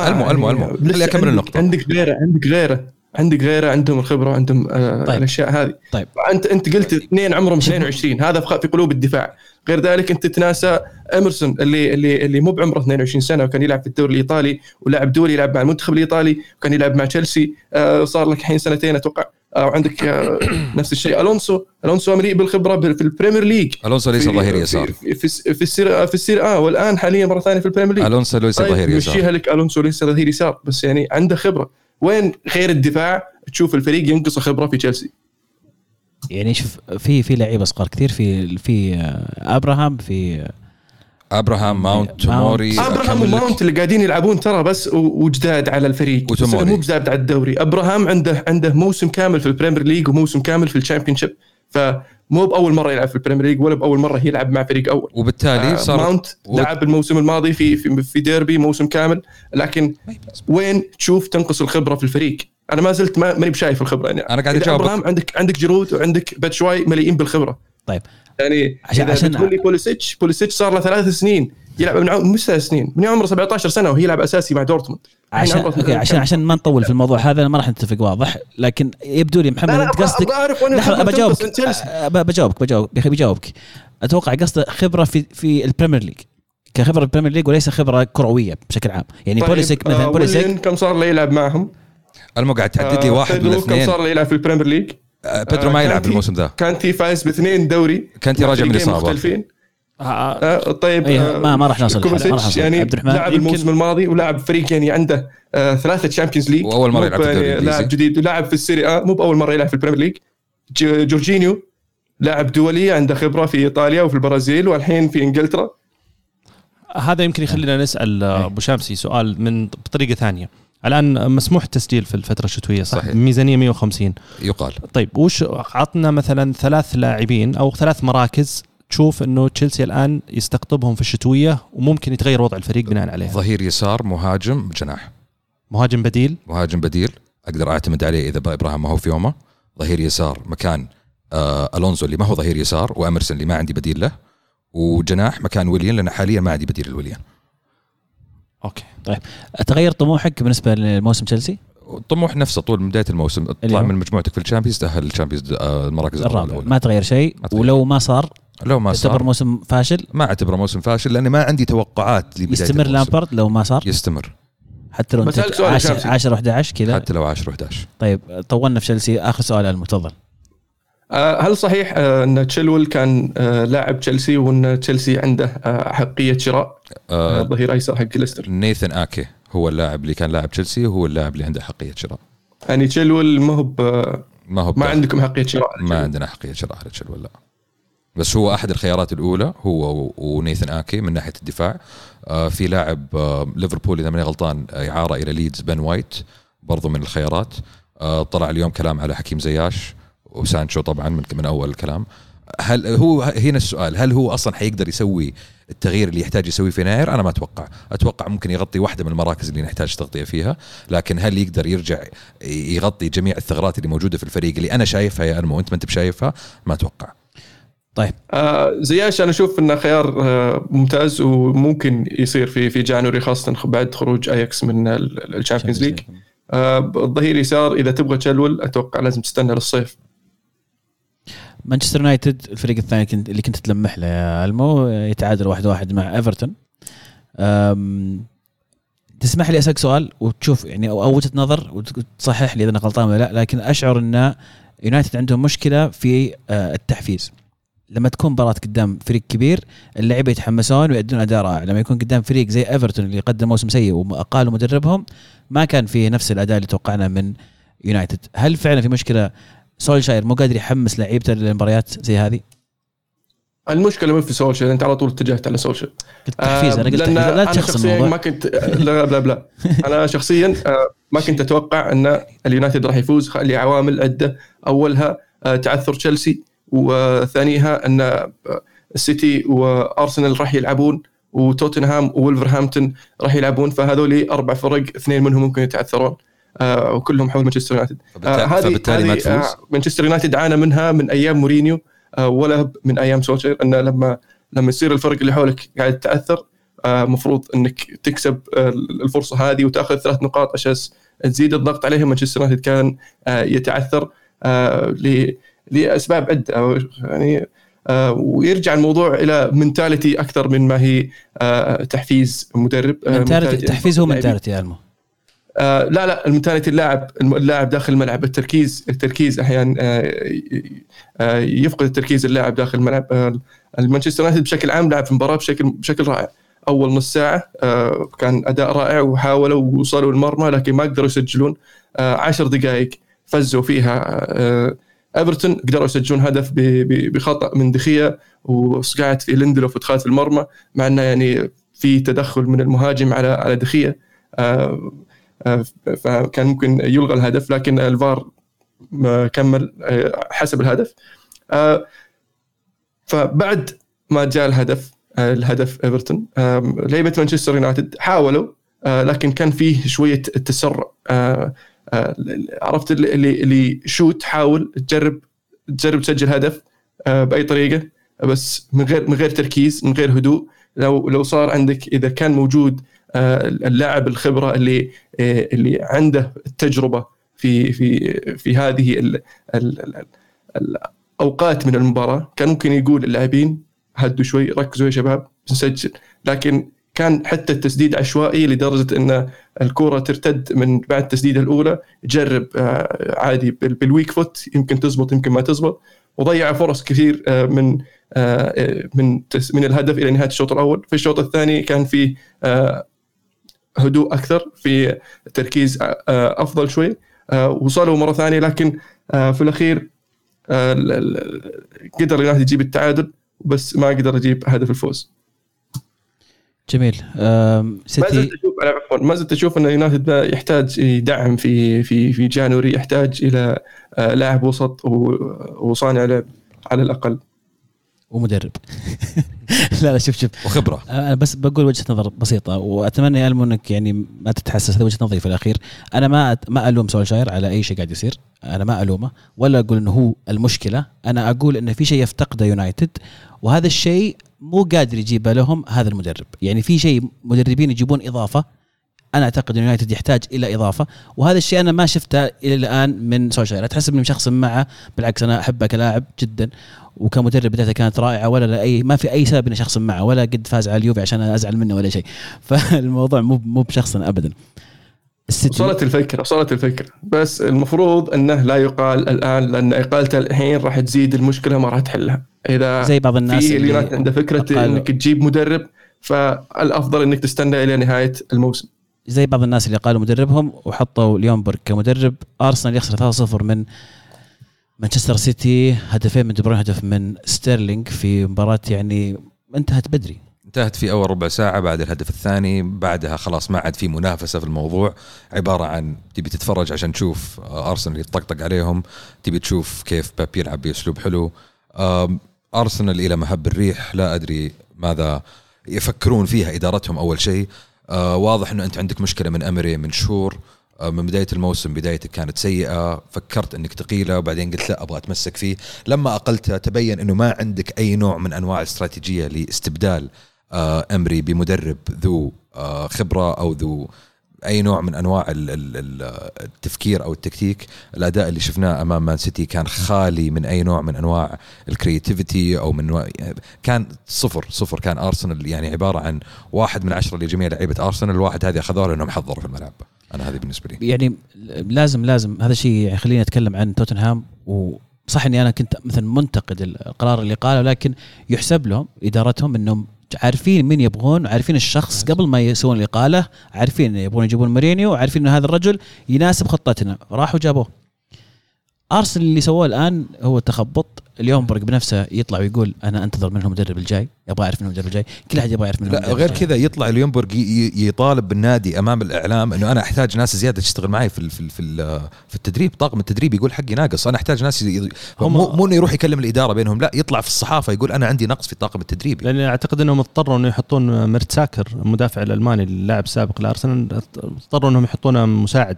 المو المو ألمو.
لسه
خليني
أكمل
النقطة.
عندك غيره عندك غيره. عندك غيره عندهم الخبره عندهم آه
طيب.
الأشياء هذه.
طيب.
انت أنت قلت اثنين عمرهم 22 هذا في قلوب الدفاع. غير ذلك أنت تناسى اميرسون اللي اللي اللي مو بعمره 22 سنة وكان يلعب في الدوري الإيطالي ولاعب دولي يلعب مع المنتخب الإيطالي وكان يلعب مع تشيلسي. آه صار لك الحين سنتين أتوقع. وعندك آه [coughs] نفس الشيء. ألونسو ألونسو مليء بالخبرة بال- في البريمير ليج.
ألونسو ليس ظهير يسار
في في, السيري في السيري آ والآن حاليا مرة ثانية في البريمير ليج.
ألونسو ليس ظهير يسار
مشيها لك ألونسو ليس ظهير يسار بس يعني عنده خبرة. وين غير الدفاع تشوف الفريق ينقص خبرة في تشيلسي
يعني شوف في في لعيبة صغار كثير في في آه، أبراهام في
أبراهام ماونت. توموري أبراهام.
وماونت اللي قاعدين يلعبون ترى بس وجداد على الفريق بس
وتوموري.
مو جداد على الدوري أبراهام عنده عنده موسم كامل في البريمير ليج وموسم كامل في ال Championship فمو بأول مرة يلعب في البريمير ليج ولا بأول مرة يلعب مع فريق أول.
وبالتالي
آه،
صار
ماونت
و-
لعب الموسم الماضي في في, في ديربي موسم كامل لكن وين تشوف تنقص الخبرة في الفريق؟ أنا ما زلت ما ماني بشايف الخبرة يعني.
أنا قاعد.
أبراهام عندك عندك جيرو وعندك باتشواي مليئين بالخبرة.
طيب.
يعني
عشان- عشان-
بتقول لي بوليسيتش بوليسيتش صار له ثلاث سنين. يلعب من عمر مش سنين. من عمره 17 سنة وهي يلعب أساسي مع دورتموند.
عشان
عمره
أوكي عشان؟ عشان ما نطول في الموضوع هذا ما راح نتفق واضح؟ لكن يبدو لي محمد
أنت
قصدك
لحظة
بجاوبك. أه، بجاوبك بجاوبك. يا أخي بجاوبك. أتوقع قصده خبرة في في البريمير ليج. كخبرة البريمير ليج وليس خبرة كروية بشكل عام. يعني
طيب،
بوليسيتش
آه،
مثلا بوليسيتش؟
ويليان كم صار له يلعب معهم؟
المو قاعد تحدد لي
آه،
واحد من
بيدرو كم صار له يلعب في البريمير ليج؟
آه، بيدرو
آه،
ما يلعب الموسم ذا.
كانتي فايز باثنين دوري.
كانتي راجع من الإصابة.
مختلفين
آه،
آه، طيب
إيه،
آه،
ما- ما راح نوصل ما راح.
يعني
عبد الرحمن،
لاعب الموسم الماضي ولعب فريق يعني عنده آه، ثلاثة تشامبيونز ليج
وأول مرة
مو
يلعب في.
لاعب جديد ولاعب في السيري آ مو بأول مرة يلعب في البريمير ليج. جورجينيو لاعب دولي عنده خبرة في إيطاليا وفي البرازيل والحين في إنجلترا.
هذا يمكن يخلينا نسأل آه، أبو شامسي سؤال من بطريقة ثانية. الآن مسموح التسجيل في الفترة الشتوية صح؟
صحيح.
ميزانية 150
يقال.
طيب وش عطنا مثلا ثلاث لاعبين أو ثلاث مراكز تشوف إنه تشيلسي الآن يستقطبهم في الشتوية وممكن يتغير وضع الفريق بناء عليها.
ظهير يسار مهاجم جناح.
مهاجم بديل.
مهاجم بديل. أقدر أعتمد عليه إذا أبراهام ما هو في يومه. ظهير يسار مكان آه ألونزو اللي ما هو ظهير يسار واميرسون اللي ما عندي بديل له. وجناح مكان ويليان لأن حاليا ما عندي بديل لويليان.
okay
تغير طموحك بالنسبة لموسم تشيلسي؟
الطموح نفسه طول بداية الموسم.
هو؟
من مجموعتك في الشامبيونز تأهل الشامبيونز آه المراكز
الرابع.
الأولى.
ما تغير شيء
ما تغير.
ولو ما صار
لو ما
تعتبر
صار.
موسم فاشل؟
ما أعتبره موسم فاشل لأني ما عندي توقعات لبداية
يستمر
الموسم.
لامبرد لو ما صار؟
يستمر.
حتى لو
بسألك
أنت
سؤال يا
10
شمسي.
10 11 كذا؟
حتى لو 10 11
طيب طولنا في تشيلسي. آخر سؤال المتفضل
آه، هل صحيح آه، أن تشيلول كان آه، لاعب تشيلسي وأن تشيلسي عنده آه، حقية شراء؟ آه، ظهير أيسر حق ليستر.
نيثن آكي هو اللاعب اللي كان لاعب تشيلسي وهو اللاعب اللي عنده حقية شراء.
يعني تشيلول ما هو ب-
ما هو
ما
بتاع-
عندكم حقية شراء
ما عندنا حقية شراء على تشيلويل لا. بس هو أحد الخيارات الأولى هو ونيثن آكي من ناحية الدفاع. آه في لاعب آه ليفربول إذا ماني غلطان إعارة إلى ليدز بن وايت برضو من الخيارات. آه طلع اليوم كلام على حكيم زياش وسانشو طبعا من من أول الكلام. هل هو هنا السؤال هل هو أصلا حيقدر يسوي التغيير اللي يحتاج يسويه في يناير؟ أنا ما أتوقع. أتوقع ممكن يغطي واحدة من المراكز اللي نحتاج تغطية فيها. لكن هل يقدر يرجع يغطي جميع الثغرات اللي موجودة في الفريق اللي أنا شايفها يا ألمو؟ وانت ما أنت بشايفها؟ ما أتوقع.
طيب.
آه زياش أنا أشوف إنه خيار آه ممتاز وممكن يصير في في January خاصة بعد خروج اياكس من الشامبيونز ليج آه الظهير يسار إذا تبغى تشلول أتوقع لازم تستنى للصيف.
مانشستر يونايتد الفريق الثاني اللي كنت تلمح له يا ألمو يتعادل واحد واحد مع ايفرتون تسمح لي أسألك سؤال وتشوف يعني أو وجهة نظر وتصحح لي إذا أنا غلطان ولا لا لكن أشعر إن يونايتد عندهم مشكلة في آه، التحفيز. لما تكون مباراة قدام فريق كبير اللعيبة يتحمسون ويؤدون أداء رائع. لما يكون قدام فريق زي ايفرتون اللي قدم موسم سيء واقالوا مدربهم ما كان فيه نفس الأداء اللي توقعناه من يونايتد هل فعلا في مشكلة سولشاير مو قادر يحمس لعيبته للمباريات زي هذه؟
المشكلة مو في سولشاير أنت على طول اتجهت على سولشاير
التحفيز أنا قلت تحفيز. لا تشخص الموضوع.
ما كنت لا لا لا [laughs] أنا شخصيا آه، ما كنت أتوقع أن اليونايتد راح يفوز. لعوامل عدة. أولها آه، تعثر تشيلسي وثانيها أن السيتي وأرسنال راح يلعبون وتوتنهام وولفرهامبتون راح يلعبون فهذول أربع فرق اثنين منهم ممكن يتعثرون آه وكلهم حول مانشستر يونايتد.
آه فبالتالي ما تفوز. آه
مانشستر يونايتد عانى منها من أيام مورينيو آه ولا من أيام سولشاير انه لما لما يصير الفرق اللي حولك قاعد تتأثر المفروض آه إنك تكسب الفرصة هذه وتأخذ ثلاث نقاط عشان تزيد الضغط عليهم. مانشستر يونايتد كان يتعثر لأسباب عده يعني آه ويرجع الموضوع إلى mentality أكثر من ما هي آه تحفيز مدرب
آه mentality تحفيز هو mentality ألمو.
آه لا لا ال mentality اللاعب اللاعب داخل الملعب. التركيز التركيز أحيانا آه آه يفقد التركيز اللاعب داخل الملعب. آه المانشستر يونايتد بشكل عام لعب في المباراه بشكل بشكل رائع. أول نص ساعة آه كان أداء رائع وحاولوا وصلوا المرمى لكن ما قدروا يسجلون. آه عشر دقائق فزوا فيها. آه إيفرتون قدروا يسجلون هدف بخطأ من دخية وصقعت في ليندلوف ودخلت في المرمى مع إنه يعني في تدخل من المهاجم على على دخية. آه آه فكان ممكن يلغى الهدف لكن الفار كمل آه حسب الهدف. فبعد ما جاء الهدف الهدف إيفرتون لعيبة مانشستر يونايتد حاولوا لكن كان فيه شوية تسرع. عرفت اللي اللي شوت حاول تجرب تجرب تسجل هدف بأي طريقة. بس من غير من غير تركيز من غير هدوء. لو لو صار عندك إذا كان موجود اللاعب الخبرة اللي اللي عنده التجربة في في في هذه ال ال الأوقات من المباراة كان ممكن يقول اللاعبين هدوا شوي ركزوا يا شباب نسجل. لكن كان حتى التسديد عشوائي لدرجة إن الكره ترتد من بعد التسديدة الأولى. جرب عادي بال weak foot يمكن تزبط يمكن ما تزبط. وضيع فرص كثير من من من الهدف إلى نهاية الشوط الأول. في الشوط الثاني كان في هدوء أكثر في تركيز أفضل شوي وصلوا مرة ثانية. لكن في الأخير قدر يجيب التعادل بس ما قدر يجيب هدف الفوز.
جميل.
سيتي ما زلت أشوف عفوا ما زلت أشوف أن يونايتد يحتاج دعم في في في جانوري يحتاج إلى لاعب وسط وصانع لعب على الأقل.
ومدرب. [laughs] لا لا شوف شوف.
وخبرة.
أنا بس بقول وجهة نظر بسيطة وأتمنى يا ألمو أنك يعني ما تتحسس هذه وجهة نظري في الأخير. أنا ما ما ألوم سولشاير على أي شيء قاعد يصير أنا ما ألومه ولا أقول إنه هو المشكلة. أنا أقول انه في شيء يفتقده يونايتد وهذا الشيء مو قادر يجيبه لهم هذا المدرب. يعني في شيء مدربين يجيبون إضافة أنا أعتقد إن يونايتد يحتاج إلى إضافة وهذا الشيء أنا ما شفته إلى الآن من سولشاير أتحسب إني شخص معه بالعكس أنا أحبه كلاعب جدا وكمدرب بدايته كانت رائعة ولا لاي ما في أي سبب إني شخص معه ولا قد فاز على اليوفي عشان أزعل منه ولا شيء. [laughs] فالموضوع مو مو بشخص ابدا.
وصلت الفكرة وصلت الفكرة. بس المفروض أنه لا يقال الآن لأن إقالته الحين راح تزيد المشكلة ما راح تحلها. إذا
زي بعض الناس
في اليونايتد عنده فكرة. إنك تجيب مدرب فالأفضل إنك تستنى إلى نهاية الموسم.
زي بعض الناس اللي قالوا مدربهم وحطوا ليونبرغ كمدرب أرسنال يخسر 3-0 من مانشستر سيتي هدفين من دي بروين هدف من ستيرلينج في مباراة يعني انتهت بدري.
انتهت في أول ربع ساعة بعد الهدف الثاني بعدها خلاص ما عاد في منافسة في الموضوع. عبارة عن تبي تتفرج عشان تشوف أرسنال يطقطق عليهم تبي تشوف كيف باب يلعب بأسلوب حلو. أرسنال إلى مهب الريح. لا أدري ماذا يفكرون فيها إدارتهم أول شيء. آه واضح إنه أنت عندك مشكلة من أمري من شهور. آه من بداية الموسم بدايتك كانت سيئة. فكرت إنك تقيلة وبعدين قلت لا أبغى أتمسك فيه. لما اقلته تبين إنه ما عندك أي نوع من أنواع الاستراتيجيه لاستبدال آه أمري بمدرب ذو آه خبرة أو ذو أي نوع من أنواع ال- ال- ال- التفكير أو التكتيك الأداء اللي شفناه أمام مان سيتي كان خالي من أي نوع من أنواع ال creativity أو من كان صفر صفر. كان ارسنال يعني عبارة عن واحد من عشرة لجميع لعيبة ارسنال الواحد هذه أخذوها لأنهم حضروا في الملعب. أنا هذه بالنسبة لي.
يعني لازم لازم هذا الشيء يعني خليني أتكلم عن توتنهام وصح إني أنا كنت مثلا منتقد القرار اللي قاله لكن يحسب لهم إدارتهم إنهم عارفين مين يبغون عارفين الشخص قبل ما يسوون الاقاله عارفين يبغون يجيبون مورينيو وعارفين إن هذا الرجل يناسب خطتنا. راحوا جابوه. ارسنال اللي سووه الآن هو تخبط اليوم برق بنفسه يطلع ويقول أنا أنتظر منهم المدرب الجاي أبغى اعرف منهم المدرب الجاي كل أحد يبغى يعرف منهم
لا
المدرب
غير
الجاي.
كذا يطلع ي- يطالب بالنادي أمام الإعلام إنه أنا أحتاج ناس زيادة تشتغل معي في ال- في ال- في ال- في التدريب. طاقم التدريب يقول حقي ناقص أنا أحتاج ناس ي-
هم-
مو مو إنه يروح يكلم الإدارة بينهم لا يطلع في الصحافة يقول أنا عندي نقص في الطاقم التدريبي
لأن أعتقد إنهم اضطروا إنه يحطون مرتساكر المدافع الألماني اللاعب السابق لأرسنال اضطروا إنهم يحطونه مساعد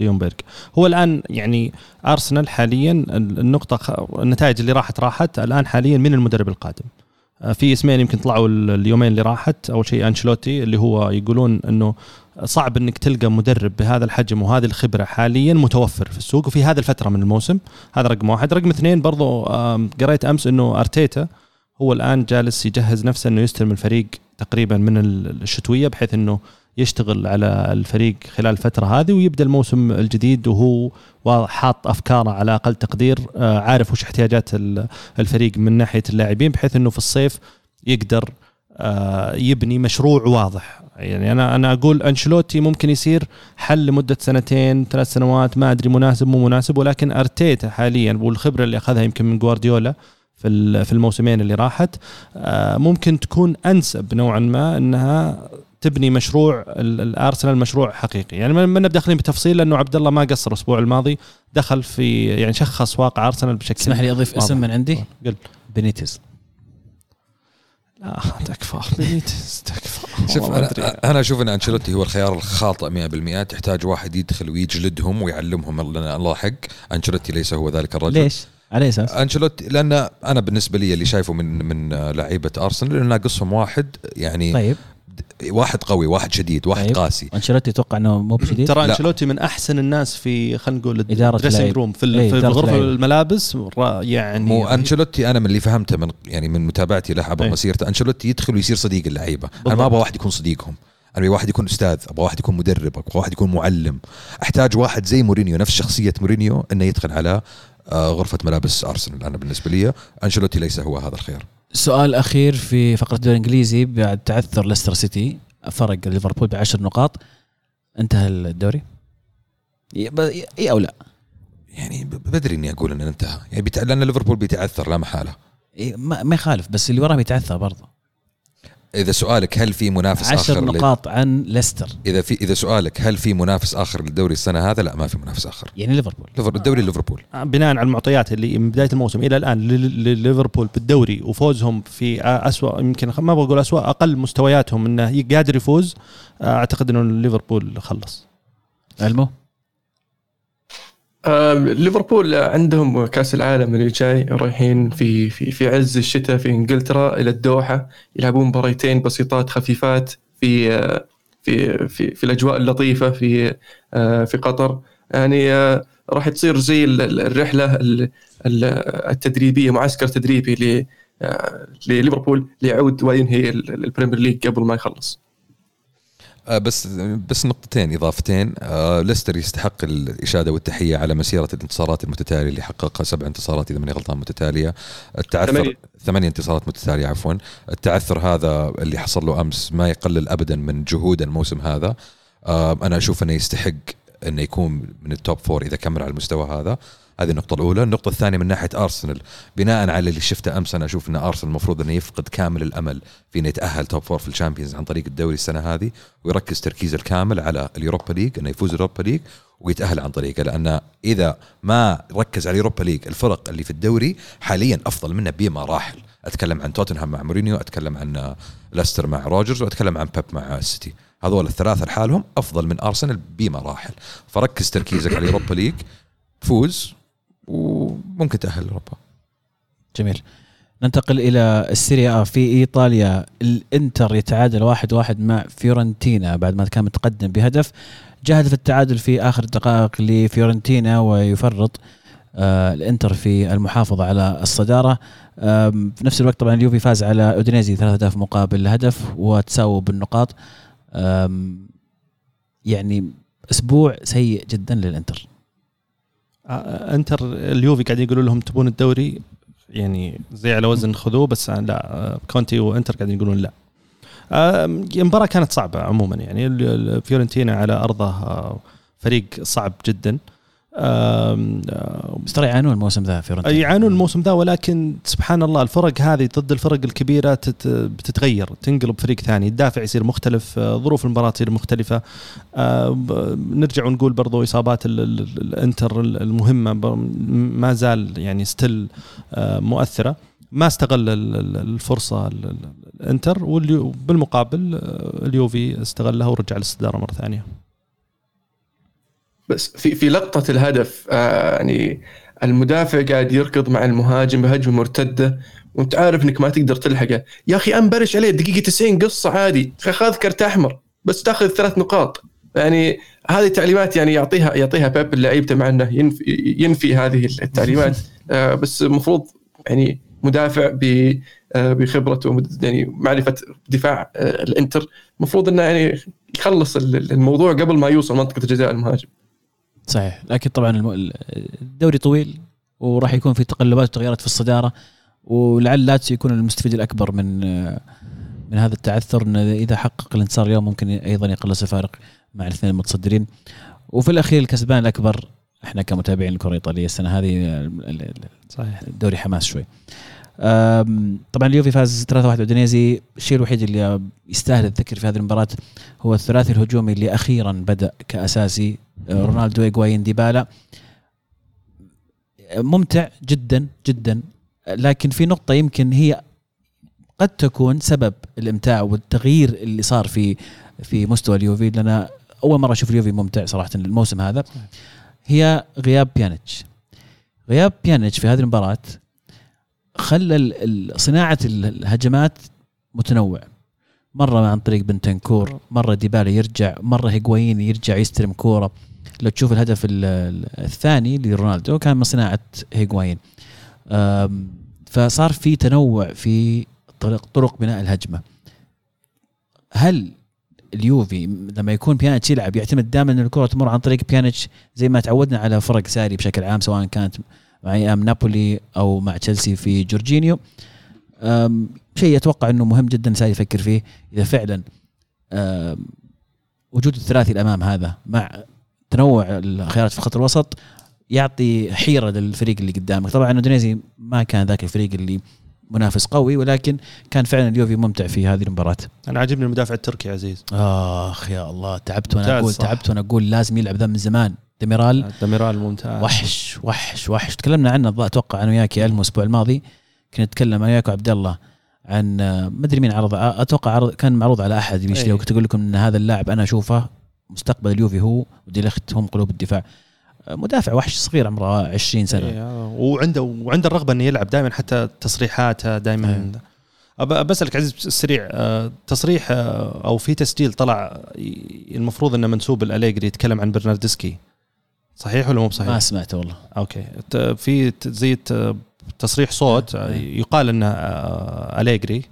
ليونبرغ هو الآن يعني أرسنال حاليا النقطة خ- النتائج اللي راحت راحت. الآن حاليا من المدرب القادم. آه، في اسمين يمكن طلعوا ال- اليومين اللي راحت. أول شيء انشلوتي اللي هو يقولون إنه صعب إنك تلقى مدرب بهذا الحجم وهذه الخبرة حاليا متوفر في السوق. وفي هذه الفترة من الموسم هذا رقم واحد. رقم اثنين برضو قريت أمس إنه أرتيتا هو الآن جالس يجهز نفسه إنه يستلم الفريق تقريبا من ال- الشتوية بحيث إنه يشتغل على الفريق خلال الفترة هذه ويبدأ الموسم الجديد وهو حاط أفكاره على أقل تقدير آه، عارف وش احتياجات ال- الفريق من ناحية اللاعبين بحيث إنه في الصيف يقدر آه، يبني مشروع واضح. يعني أنا أنا أقول انشلوتي ممكن يصير حل لمدة سنتين ثلاث سنوات ما أدري مناسب مو مناسب ولكن أرتيتا حاليا والخبرة اللي أخذها يمكن من جوارديولا في في الموسمين اللي راحت آه، ممكن تكون أنسب نوعا ما إنها تبني مشروع ال- الارسنال مشروع حقيقي. يعني ما ما داخلين بتفصيل لأنه عبد الله ما قصر الأسبوع الماضي دخل في يعني شخص واقع أرسنال بشكل
اسمح لي أضيف اسم. من عندي؟
قل.
بينيتز
لا تكفى. بينيتز تكفى.
شوف. أنا أنا أشوف إن أنشيلوتي هو الخيار الخاطئ 100% تحتاج واحد يدخل ويجلدهم ويعلمهم الله حق. أنشيلوتي ليس هو ذلك الرجل.
ليش؟ على أساس؟
أنشيلوتي لأن أنا بالنسبة لي اللي شايفه من من لعيبة أرسنال إنه ناقصهم واحد يعني
طيب.
واحد قوي واحد شديد واحد
طيب.
قاسي
أنشيلوتي أتوقع إنه مو بشديد
ترى. أنشيلوتي من أحسن الناس في خلينا نقول ال
dressing.
room في,
إيه،
في غرفه. الملابس را- يعني
مو أنشيلوتي أنا من اللي فهمته من يعني من متابعتي له عبر
إيه.
مسيرته أنشيلوتي يدخل ويصير صديق اللعيبة
أنا.
ما أبغى واحد يكون صديقهم أنا أبغى واحد يكون أستاذ أبغى واحد يكون مدرب أبغى واحد يكون معلم أحتاج واحد زي مورينيو نفس شخصية مورينيو إنه يدخل على آه، غرفة ملابس أرسنال أنا بالنسبة لي أنشيلوتي ليس هو هذا الخيار
سؤال أخير في فقرة الدوري الإنجليزي بعد تعثر ليستر سيتي فرق ليفربول بعشر نقاط انتهى الدوري؟ اي أو لا؟
يعني ب- بدري إني أقول إنه انتهى يعني. لأن ليفربول بيتعثر لا محالة
إي ما, ما يخالف بس اللي وراه بيتعثر برضه
إذا سؤالك هل في منافس
عشر
اخر ل-
نقاط عن ليستر.
إذا في إذا سؤالك هل في منافس آخر للدوري السنة هذا؟ لا ما في منافس آخر.
يعني ليفربول.
ليفر- الدوري ليفربول.
بناء على المعطيات اللي من بداية الموسم إلى الآن ل- ل- ليفربول بالدوري وفوزهم في اسوء يمكن ما بقول اسوء أقل مستوياتهم إنه قادر يفوز أعتقد إنه ليفربول خلص.
آه، ليفربول عندهم كأس العالم اللي جاي رايحين في في في عز الشتاء في إنجلترا إلى الدوحة يلعبون مباريتين بسيطات خفيفات في آه، في في في الأجواء اللطيفة في آه، في قطر. يعني آه، راح تصير زي ال- ال- الرحلة ال- ال- التدريبية معسكر تدريبي لليفربول ليعود وينهي ال- ال Premier League قبل ما يخلص.
بس بس نقطتين إضافتين. آه، ليستر يستحق الإشادة والتحية على مسيرة الانتصارات المتتالية اللي حققها سبع انتصارات إذا ماني غلطان متتالية. التعثر
ثمانية.
ثمانية انتصارات متتالية عفوا. التعثر هذا اللي حصل له أمس ما يقلل ابدا من جهود الموسم هذا. آه، أنا أشوف أنه يستحق إنه يكون من ال top four إذا كمل على المستوى هذا. هذه النقطة الأولى، النقطة الثانية من ناحية أرسنال بناء على اللي شفته أمس أنا أشوف أن أرسنال المفروض أنه يفقد كامل الأمل في أنه يتأهل top four في ال Champions عن طريق الدوري السنة هذه ويركز تركيز الكامل على ال Europa League إنه يفوز ال Europa League ويتأهل عن طريقه. لأن إذا ما ركز على ال Europa League الفرق اللي في الدوري حاليا أفضل منه بمراحل أتكلم عن توتنهام مع مورينيو أتكلم عن ليستر مع روجرز وأتكلم عن بيب مع السيتي هذول الثلاثة لحالهم أفضل من أرسنال بمراحل. فركز تركيزك على ال Europa League فوز وممكن تأهل اوروبا
جميل. ننتقل إلى السيريا في إيطاليا. الإنتر يتعادل واحد واحد مع فيورنتينا بعد ما كان متقدم بهدف. جاء هدف التعادل في آخر الدقائق لفيورنتينا ويفرط آه الإنتر في المحافظة على الصدارة. في نفس الوقت طبعا اليوفي فاز على أودينيزي ثلاثة أهداف مقابل هدف وتساووا بالنقاط. يعني أسبوع سيء جدا للإنتر.
آه، إنتر اليوفي قاعد يقولوا لهم تبون الدوري؟ يعني زي على وزن خذوه بس لا آه، كونتي وإنتر قاعدين يقولون لا. المباراة كانت صعبة عموما يعني فيورنتينا على أرضه آه، فريق صعب جدا.
بس ترى يعانون الموسم ذا
فيورنتينا يعانون الموسم ذا ولكن سبحان الله الفرق هذه ضد الفرق الكبيرة بتتغير تنقلب فريق ثاني. الدافع يصير مختلف آه، ظروف المباراة تصير مختلفة. نرجع ونقول برضو إصابات الإنتر المهمة ما زال يعني ستيل آه، مؤثرة. ما استغل الفرصة الإنتر وبالمقابل آه، اليوفي استغلها ورجع للصداره مرة ثانية.
بس في في لقطة الهدف آه يعني المدافع قاعد يركض مع المهاجم بهجمة مرتدة وأنت عارف إنك ما تقدر تلحقه. يا أخي انبرش عليه دقيقة 90 قصة عادي خذ كرت أحمر بس تأخذ ثلاث نقاط. يعني هذه تعليمات يعني يعطيها يعطيها بيب اللعيبة مع إنه ينفي, ينفي هذه التعليمات. [laughs] آه بس المفروض يعني مدافع آه، بخبرته يعني معرفة دفاع الإنتر. المفروض إنه يعني يخلص الموضوع قبل ما يوصل منطقة جزاء المهاجم.
صحيح. لكن طبعا الدوري طويل وراح يكون في تقلبات وتغييرات في الصدارة ولعل لاتسيو يكون المستفيد الأكبر من من هذا التعثر انه إذا حقق الانتصار اليوم ممكن أيضا يقلص الفارق مع الاثنين المتصدرين. وفي الأخير الكسبان الأكبر إحنا كمتابعين الكره الايطاليه السنة هذه صحيح. الدوري حماس شوي. طبعا اليوفي فاز 3-1 اودينيزي الشيء الوحيد اللي يستاهل الذكر في هذه المباراة هو الثلاثي الهجومي اللي أخيرا بدأ كأساسي. رونالدو ايجواين ديبالا. ممتع جدا جدا. لكن في نقطة يمكن هي قد تكون سبب الإمتاع والتغيير اللي صار في في مستوى اليوفي لأن أول مرة أشوف اليوفي ممتع صراحة الموسم هذا. هي غياب بيانيتش. غياب بيانيتش في هذه المباراة خلى صناعة الهجمات متنوع مرة عن طريق بنتنكور مرة ديبالا يرجع مرة هيغوايين يرجع يستلم كورة. لو تشوف الهدف الثاني لرونالدو كان من صناعة هيغوايين. فصار في تنوع في طرق طرق بناء الهجمة. هل اليوفي لما يكون بيانيتش يلعب يعتمد دائما إن الكرة تمر عن طريق بيانيتش زي ما تعودنا على فرق ساري بشكل عام سواء كانت مع أيام نابولي أو مع تشيلسي في جورجينيو. شيء أتوقع إنه مهم جدا ساري يفكر فيه إذا فعلا وجود الثلاثي الأمامي هذا مع تنوع الخيارات في خط الوسط يعطي حيرة للفريق اللي قدامك. طبعا أودينيزي ما كان ذاك الفريق اللي منافس قوي ولكن كان فعلا اليوفي ممتع في هذه المباراة.
أنا عاجبني المدافع التركي عزيز.
آخ يا الله تعبت وأنا أقول تعبت وأنا أقول لازم يلعب ذا من زمان. ديميرال.
ديميرال ممتاز.
وحش وحش وحش. تكلمنا عنه أتوقع أنا وياك يا الأسبوع الماضي. كنا نتكلم أنا وياك وعبد الله عن ما أدري مين عرض أتوقع عرض كان معروض على أحد بيشتري أيه. وكنت أقول لكم إن هذا اللاعب أنا أشوفه مستقبل اليوفي هو وديليخت هم قلوب الدفاع مدافع وحش صغير عمره 20 سنة
أيه. وعنده وعنده الرغبة إنه يلعب دائما حتى تصريحاته دائما أيه. بسالك عزيز السريع آه، تصريح آه، أو في تسجيل طلع المفروض إنه منسوب الاليجري يتكلم عن برناردسكي صحيح ولا مو بصحيح؟
ما سمعته والله
أوكي في زي تصريح صوت إيه. يقال إنه آه، أليجري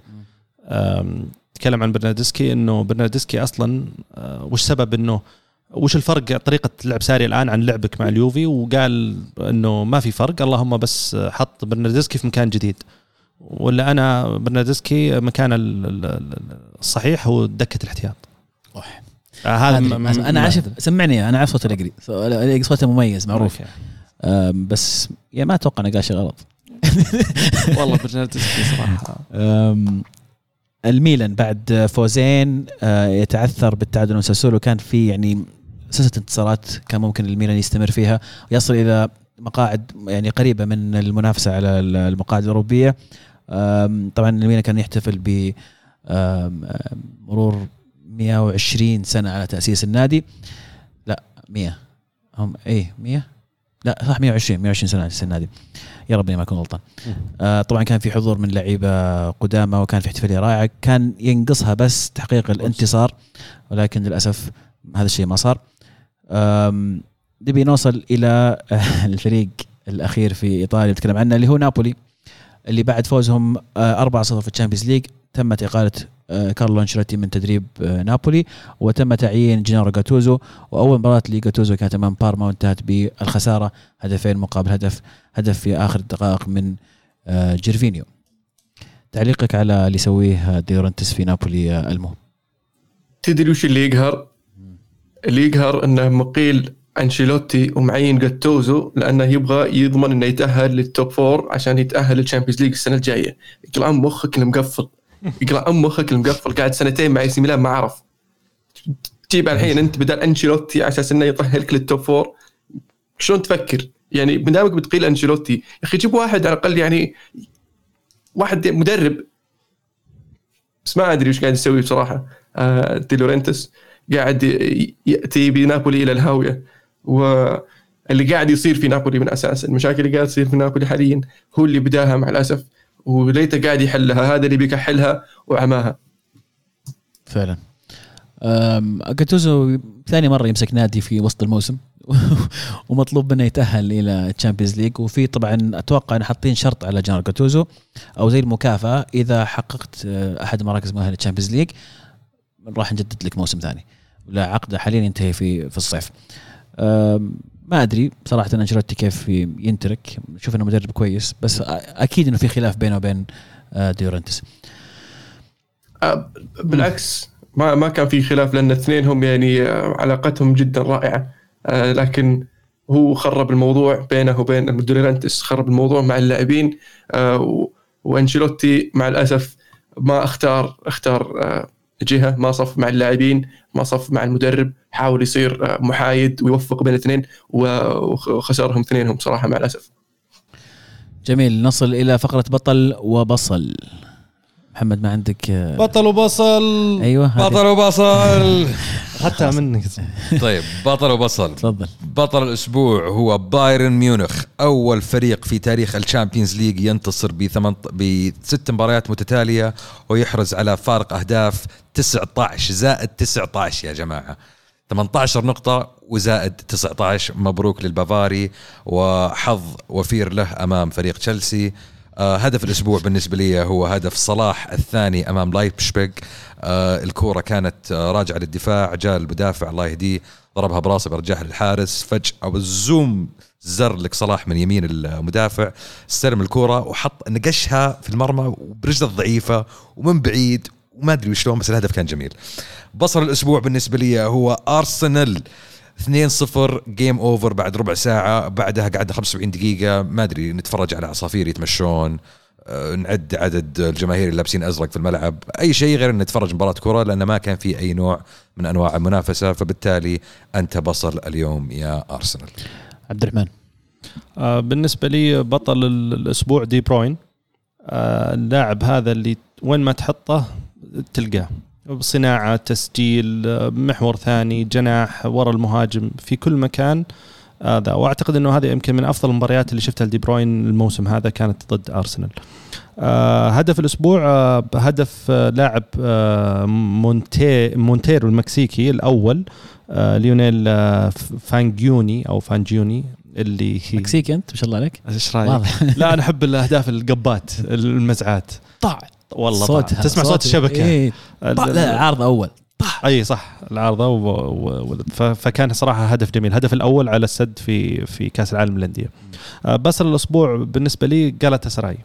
تكلم عن برناردسكي إنه برناردسكي أصلا آه، وش سبب إنه وش الفرق طريقة لعب ساري الآن عن لعبك مع اليوفي؟ وقال إنه ما في فرق اللهم بس حط برناردسكي في مكان جديد. ولا أنا برناردسكي مكان الصحيح هو دكة الاحتياط.
أوح. آه هذا أنا عارف سمعني أنا عارف صوت الاجري الاجري صوته مميز معروف. بس يعني ما أتوقع إنه قال شيء غلط.
والله برناردسكي صراحة.
الميلان بعد فوزين آه، يتعثر بالتعادل مع ساسولو. كان في يعني سلسلة انتصارات كان ممكن الميلان يستمر فيها. ويصل إلى مقاعد يعني قريبة من المنافسة على المقاعد الأوروبية. طبعا الميلان كان يحتفل ب مرور 120 سنة على تأسيس النادي. لا 100 هم إيه 100 لا صح 120 120 سنة تاسيس النادي يا رب إني ما أكون غلطان. آه طبعا كان في حضور من لعيبة قدامى وكان في احتفالية رائعة. كان ينقصها بس تحقيق الانتصار ولكن للأسف هذا الشيء ما صار. نبي نوصل إلى [laughs] الفريق الأخير في إيطاليا نتكلم عنه اللي هو نابولي. اللي بعد فوزهم آه، 4-0 في ال Champions League. تمت إقالة آه، كارلو أنشيلوتي من تدريب آه، نابولي. وتم تعيين جينارو جاتوزو. وأول مباراة لجاتوزو كانت أمام بارما وانتهت بالخسارة. هدفين مقابل هدف. هدف في آخر الدقائق من آه، جيرفينيو. تعليقك على اللي يسويه دي لورنتس في نابولي آه، المو
تدري وش اللي يقهر؟ اللي يقهر إنه مقيل انشيلوتي ومعين جاتوزو لأنه يبغى يضمن إنه يتأهل لل top four عشان يتأهل لل Champions League السنة الجاية. يقلع أم مخك المقفل. [laughs] يقلع أم مخك المقفل. قاعد سنتين مع اي سي ميلان ما عرف تجيب الحين أنت بدل أنشيلوتي على أساس إنه يأهلك لل top four شلون تفكر؟ يعني من دامك بتقيل أنشيلوتي. يا أخي جيب واحد على الأقل يعني واحد مدرب. بس ما أدري وش قاعد يسوي بصراحة. آه، دي لورنتس قاعد يأتي بنابولي إلى الهاوية. واللي قاعد يصير في نابولي من أساس المشاكل اللي قاعد تصير في نابولي حاليا هو اللي بداها مع الأسف وليته قاعد يحلها هذا اللي بيكحلها وعماها.
فعلا. أم، جاتوزو ثاني مرة يمسك نادي في وسط الموسم [laughs] ومطلوب منه يتأهل إلى Champions League وفي طبعا أتوقع إن حاطين شرط على جينارو جاتوزو أو زي المكافأة إذا حققت آه، أحد مراكز مؤهله لل Champions League راح نجدد لك موسم ثاني. ولا عقده حاليا ينتهي في في الصيف. ما أدري صراحة أنشيلوتي كيف ينترك. شوف إنه مدرب كويس بس أكيد إنه في خلاف بينه وبين آه، دي
لورنتس. بالعكس ما ما كان في خلاف لأن اثنينهم يعني آه، علاقتهم جدا رائعة. لكن هو خرب الموضوع بينه وبين المدرب دي لورنتس خرب الموضوع مع اللاعبين. وأنشيلوتي مع الأسف ما اختار اختار جهة ما صف مع اللاعبين ما صف مع المدرب حاول يصير آه، محايد ويوفق بين الاثنين وخسرهم اثنينهم صراحة مع الأسف.
جميل نصل إلى فقرة بطل وبصل. محمد ما عندك آه،
بطل وبصل.
أيوه.
بطل وبصل. [laughs]
اخذتها منك.
طيب بطل وبصل.
تفضل.
بطل الأسبوع هو بايرن ميونخ. أول فريق في تاريخ ال Champions League ينتصر بثمان بست مباريات متتالية ويحرز على فارق أهداف 19 زائد 19 يا جماعة. 18 نقطة وزائد 19 مبروك للبافاري وحظ وفير له أمام فريق تشيلسي. آه هدف الأسبوع بالنسبة لي هو هدف صلاح الثاني أمام لايبشبيغ آه الكورة كانت آه راجعة للدفاع جاء المدافع الله يهديه ضربها براسه برجعها للحارس. فجأة بالزوم زر لك صلاح من يمين المدافع. استلم الكورة وحط نقشها في المرمى برجله الضعيفه ومن بعيد وما أدري شلون بس الهدف كان جميل. بصل الأسبوع بالنسبة لي هو ارسنال 2-0 game over بعد ربع ساعة. بعدها قعدنا 75 دقيقة. ما أدري نتفرج على عصافير يتمشون آه، نعد عدد الجماهير اللي لابسين أزرق في الملعب. أي شيء غير إن نتفرج مباراة كرة لأن ما كان في أي نوع من أنواع المنافسة. فبالتالي أنت بصل اليوم يا ارسنال
عبد الرحمن
آه، بالنسبة لي بطل ال- الأسبوع دي بروين. آه، اللاعب هذا اللي وين ما تحطه تلقاه. صناعة تسجيل محور ثاني جناح ورا المهاجم في كل مكان. هذا وأعتقد إنه هذه يمكن من أفضل المباريات اللي شفتها لدي بروين الموسم هذا كانت ضد أرسنال. آه هدف الأسبوع آه هدف آه لاعب آه مونتي مونتيري المكسيكي الأول آه ليونيل آه فانجيوني أو فانجيوني اللي هي
مكسيكي أنت؟ ما شاء الله عليك.
إيش رأيك؟
واضح.
لا أنا أحب الأهداف القبات المزعات.
طع
والله
صوتها
طبعاً. تسمع صوت الشبكة؟
إيه. لا عارض أول.
أي صح العارضه و... و... و... ف... فكان صراحة هدف جميل. الهدف الأول على السد في في كأس العالم للأندية. آه، بصل الأسبوع بالنسبة لي جالاتا سراي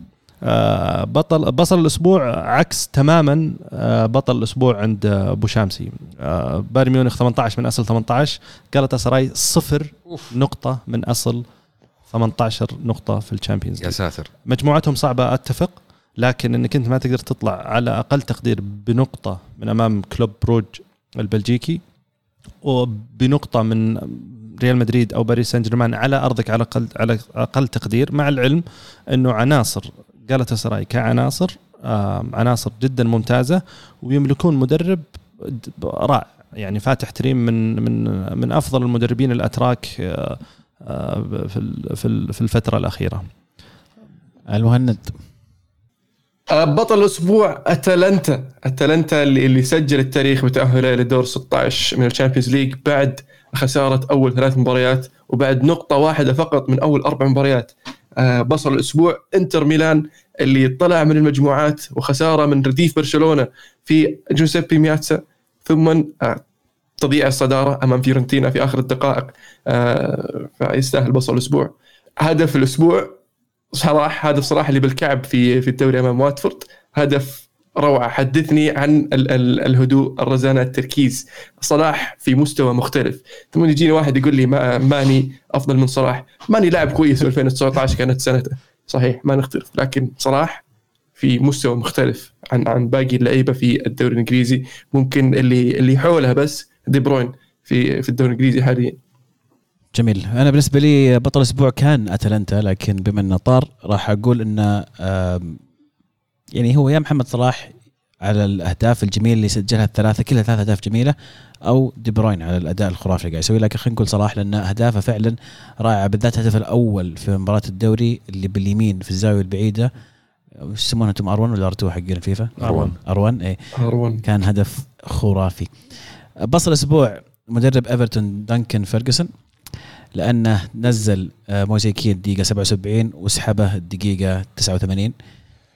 آه، بطل بصل الأسبوع عكس تماما آه، بطل الأسبوع عند أبو شامسي. بايرن ميونخ 18 من أصل 18 جالاتا سراي صفر نقطة من أصل 18 نقطة في ال Champions
يا ساتر.
مجموعتهم صعبة أتفق. لكن إنك أنت ما تقدر تطلع على أقل تقدير بنقطة من أمام كلوب بروج البلجيكي وبنقطة من ريال مدريد أو باريس سان جيرمان على أرضك على أقل على أقل تقدير مع العلم إنه عناصر جالتا سراي كعناصر عناصر جدا ممتازة ويملكون مدرب رائع يعني فاتح تريم من من من أفضل المدربين الأتراك آه، آه، في في ال- في الفترة الأخيرة.
المهند.
بطل الأسبوع أتلانتا. أتلانتا اللي, اللي سجل التاريخ بتاهله لدور 16 من ال Champions League بعد خسارة أول ثلاث مباريات وبعد نقطة واحدة فقط من أول أربع مباريات. آه، بصل الأسبوع إنتر ميلان اللي طلع من المجموعات وخسارة من رديف برشلونة في جوزيبي مياتسا. ثم آه، تضييع الصدارة أمام فيورنتينا في آخر الدقائق. آه، فيستاهل بصل الأسبوع. هدف الأسبوع صلاح هدف صلاح اللي بالكعب في في الدوري أمام واتفورد. هدف روعة حدثني عن ال ال الهدوء الرزانة التركيز. صلاح في مستوى مختلف. ثم يجيني واحد يقول لي ما ماني أفضل من صلاح. ماني لاعب كويس في 2019 كانت سنته. صحيح ما نختلف. لكن صلاح في مستوى مختلف عن عن باقي اللعيبة في الدوري الإنجليزي. ممكن اللي اللي حولها بس دي بروين في في الدوري الإنجليزي حاليا.
جميل. أنا بالنسبة لي بطل الأسبوع كان أتلانتا لكن بما إنه طار راح أقول إنه يعني هو يا محمد صلاح على الأهداف الجميلة اللي سجلها الثلاثة كلها ثلاث أهداف جميلة أو دي بروين على الأداء الخرافي اللي قاعد يسويه. لكن خلينا نقول صلاح لأن أهدافه فعلا رائعة بالذات الهدف الأول في مباراة الدوري اللي باليمين في الزاوية البعيدة. وش يسمونها أنتم R1 ولا R2 حقين الفيفا؟
أروان.
ار1 اي
هارون
كان هدف خرافي. بصل الأسبوع مدرب إيفرتون دانكن فيرجسون لأنه نزل آه، مويس كين الدقيقه 77 وسحبه الدقيقه 89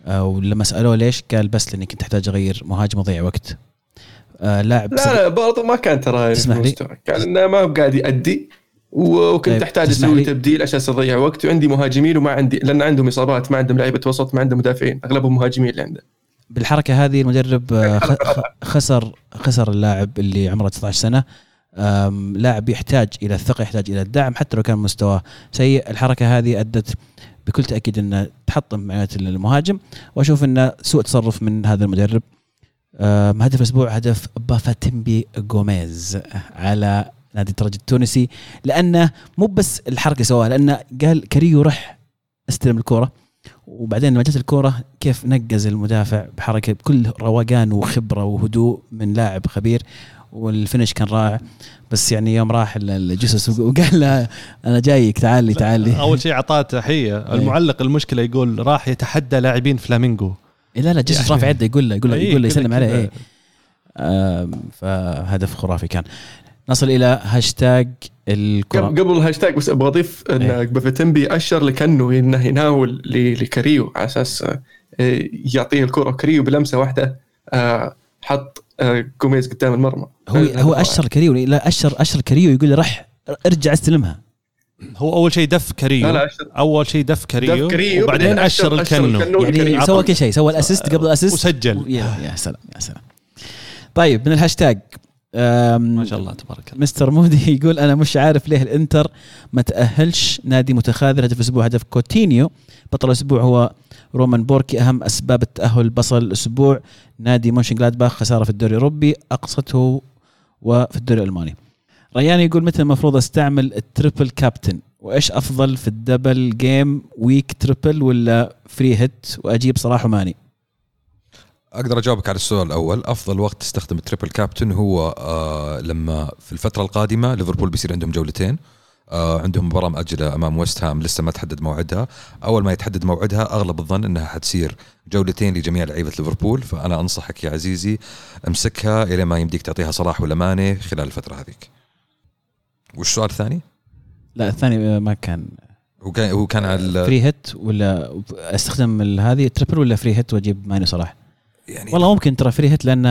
آه، ولما سألوه ليش قال بس لاني كنت احتاج اغير مهاجم وضيع وقت. آه، لاعب
لا لا برضه ما كان ترى
تسمح لي؟
كان إنه ما هو قاعد يأدي وكنت
طيب،
أحتاج
أسوي؟
تبديل عشان أضيع وقت وعندي مهاجمين وما عندي لأن عندهم إصابات ما عندهم لعيبة وسط ما عندهم مدافعين أغلبهم مهاجمين اللي عنده.
بالحركة هذه المدرب خسر خسر اللاعب اللي عمره 19 سنة. لاعب يحتاج إلى الثقة يحتاج إلى الدعم حتى لو كان مستواه سيء. الحركة هذه أدت بكل تأكيد انه تحطم معنويات المهاجم. وأشوف انه سوء تصرف من هذا المدرب. هدف الأسبوع هدف بافيتمبي جوميز على نادي الترجي التونسي. لأنه مو بس الحركة سواها لأنه قال كريو رح استلم الكره وبعدين لما جت الكرة كيف نقز المدافع بحركة بكل روقان وخبرة وهدوء من لاعب خبير. وال finish كان رائع. بس يعني يوم راح ال- الجيسس وقال له أنا جايك تعال لي تعال لي.
أول شيء أعطاه تحية. المعلق المشكلة يقول راح يتحدى لاعبين فلامينجو
إيه لا لا جسس
يعني-
رافع يده يقول له يقول له
إيه،
يقول له يسلم عليه. إيه. آم، فهدف خرافي كان. نصل إلى هاشتاج الكرة.
قبل الهاشتاج بس أبغى أضيف إن
إيه.
بافيتمبي أشر لكنه إنه يناول لكريو على أساس آه، يعطيه الكرة. كريو بلمسة واحدة آه، حط جوميز قدام المرمى.
هو
آه،
هو أشر كريو لا اشر أشر كريو يقول له رح ارجع استلمها.
هو أول شيء دف كريو.
لا لا
أول شيء دف كريو,
دف كريو،
وبعدين
بعدين
أشر
أشر- أشر
الكنو.
الكنو.
يعني
كريو.
سوى كل شيء سوى ال assist قبل ال assist.
وسجل.
يا يا سلام يا سلام. طيب من الهاشتاج.
ما شاء الله تبارك الله.
مستر مودي [laughs] يقول أنا مش عارف ليه الإنتر ما تأهلش نادي متخاذل هدف الأسبوع هدف كوتينيو. بطل الأسبوع هو رومان بوركي أهم أسباب التاهل بصل الأسبوع نادي مونشن جلادباخ خسارة في الدوري الأوروبي أقصته وفي الدوري الألماني. ريان يقول متى المفروض أستعمل ال triple captain؟ وإيش أفضل في ال double game week triple ولا free hit وأجيب صلاح وماني.
أقدر أجاوبك على السؤال الأول. أفضل وقت تستخدم ال triple captain هو آه لما في الفترة القادمة ليفربول بيصير عندهم جولتين. عندهم مباراة مأجله أمام ويست هام لسه ما تحدد موعدها. أول ما يتحدد موعدها أغلب الظن إنها حتصير جولتين لجميع لعيبة ليفربول. فأنا أنصحك يا عزيزي امسكها إلى ما يمديك تعطيها صلاح ولا ماني خلال الفترة هذيك. وش السؤال الثاني؟
لا الثاني ما كان.
هو كان هو كان على
فري هيت ولا أستخدم هذه triple ولا free hit وأجيب ماني صلاح؟
يعني
والله ممكن ترى free hit لأن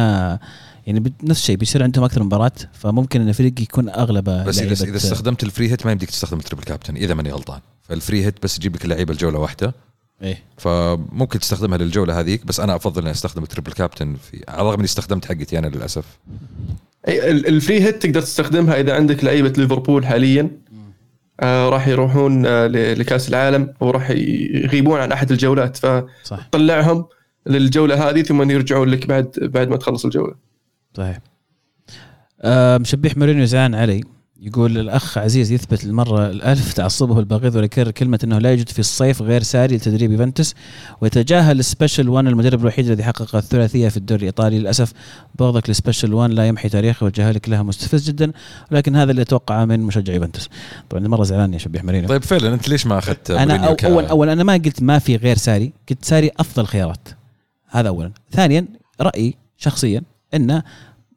يعني نفس الشيء بيصير عندهم أكثر من مباراة فممكن إن الفريق يكون اغلبه
بس
إذا
إذا استخدمت ال free hit ما يمديك تستخدم ال triple captain إذا ماني غلطان. فال free hit بس يجيب لك اللعيبة الجولة واحدة.
إيه.
فممكن تستخدمها للجولة هذيك بس أنا أفضل إني أستخدم ال triple captain في على الرغم إني استخدمت حقتي أنا للأسف.
ال- ال free hit تقدر تستخدمها إذا عندك لعيبة ليفربول حاليا. آه راح يروحون آه ل- لكأس العالم وراح يغيبون عن أحد الجولات. فطلعهم للجولة هذه ثم يرجعون لك بعد بعد ما تخلص الجولة.
صحيح. آه شبيح مورينيو زعلان علي يقول الأخ عزيز يثبت المره الألف تعصبه البغيض ويكرر كلمة إنه لا يوجد في الصيف غير ساري لتدريب يوفنتوس ويتجاهل special 1 المدرب الوحيد الذي حقق الثلاثية في الدوري الإيطالي للأسف. بغضك لسبيشل 1 لا يمحي تاريخه وجهالك لها مستفز جدا ولكن هذا اللي اتوقعه من مشجع يوفنتوس. طبعا مره زعلان يا شبيح مرينو
طيب فعلا أنت ليش ما
أخذت
أنا
أو
ك-
اول أول أنا ما قلت ما في غير ساري قلت ساري أفضل خيارات. هذا اولا. ثانيا رأيي شخصيا ان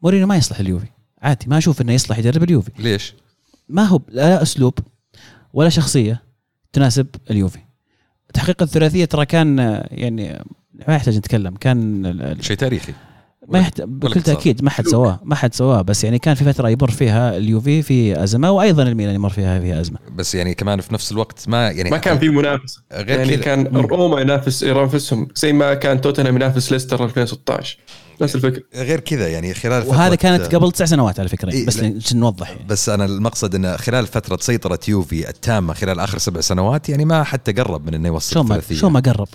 مورينيو ما يصلح اليوفي. عادي ما أشوف إنه يصلح يدرب اليوفي.
ليش؟
ما هو لا أسلوب ولا شخصية تناسب اليوفي. تحقيق الثلاثية ترى كان يعني ما يحتاج نتكلم. كان
شيء تاريخي.
ما يحتاج بكل. تأكيد ما حد سواه ما حد سواه. بس يعني كان في فترة يمر فيها اليوفي في أزمة وأيضا الميلان يمر فيها فيها أزمة.
بس يعني كمان في نفس الوقت ما يعني
ما كان في منافسة.
غير
يعني كان روما ينافس ينافسهم زي ما كان توتنهام ينافس ليستر 2016 نفس الفكرة
غير كذا يعني خلال
وهذا كانت قبل تسع سنوات على فكرة
إيه،
بس. عشان نوضح يعني.
بس أنا المقصد انه خلال فترة سيطرة يوفي التامة خلال آخر سبع سنوات يعني ما حتى قرب من إنه يوصل
شو ما شو ما قرب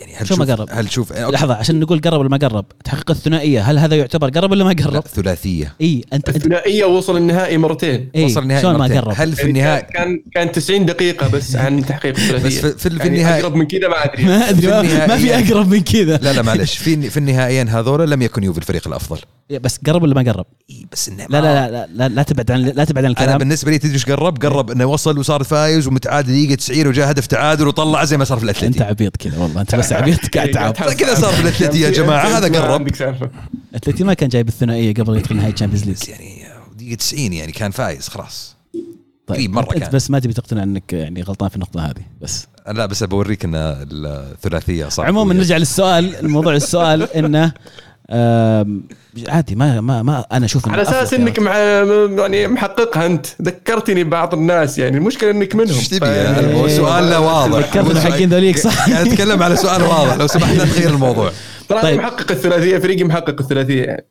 يعني هل
شو ما
شوف-
قرب؟
هل شوف أوكي.
لحظة عشان نقول قرب ولا ما قرب تحقيق الثنائية هل هذا يعتبر قرب ولا ما قرب؟
ثلاثية
إي انت انت
الثنائية وصل النهائي مرتين
إيه
وصل النهائي
شلون ما
مرتين.
قرب؟
هل في
يعني
النهائي
كان كان 90 دقيقة بس عن تحقيق الثلاثيه
بس في- في- في
يعني
النهاية-
أقرب من كذا ما أدري
ما أدري ما في أقرب من كذا
لا لا معلش في في النهائيين هذول لم يكن يوفي الفريق الأفضل
بس قرب ولا ما قرب؟
إي بس إنه
لا لا لا لا, لا, تبعد عن لا تبعد عن
أنا
الكلام
بالنسبة لي تدري إيش قرب؟ قرب إنه وصل وصار فايز ومتعادل دقيقة 90 وجاء هدف تعادل وطلع زي ما صار في
أنت
الاتلتي
عبيط كذا والله أنت بس عبيط [laughs] قاعد تعب [laughs]
كذا صار في الأتلتي يا جماعة، [laughs] هذا قرب.
عندك سالفة
اتلتي ما كان جايب الثنائية قبل يدخل نهائي ال Champions
League يعني دقيقة 90 يعني كان فايز خلاص
طيب
قريب مرة
أنت
كان.
بس ما تبي تقتنع إنك يعني غلطان في النقطة هذه بس
لا بس بوريك إن الثلاثية صعبه
عموما نرجع للسؤال الموضوع السؤال إنه عادي ما ما ما أنا أشوف
على
أساس
إنك مع يعني محققها أنت. ذكرتني بعض الناس يعني المشكلة إنك منهم.
إيش تبي؟ يعني سؤالنا واضح.
ذكرتنا حقين ذوليك صح؟
قاعد أتكلم على سؤال [laughs] واضح لو سمحت لا تغير الموضوع.
ترى
طيب.
محقق الثلاثية فريقي محقق الثلاثية يعني.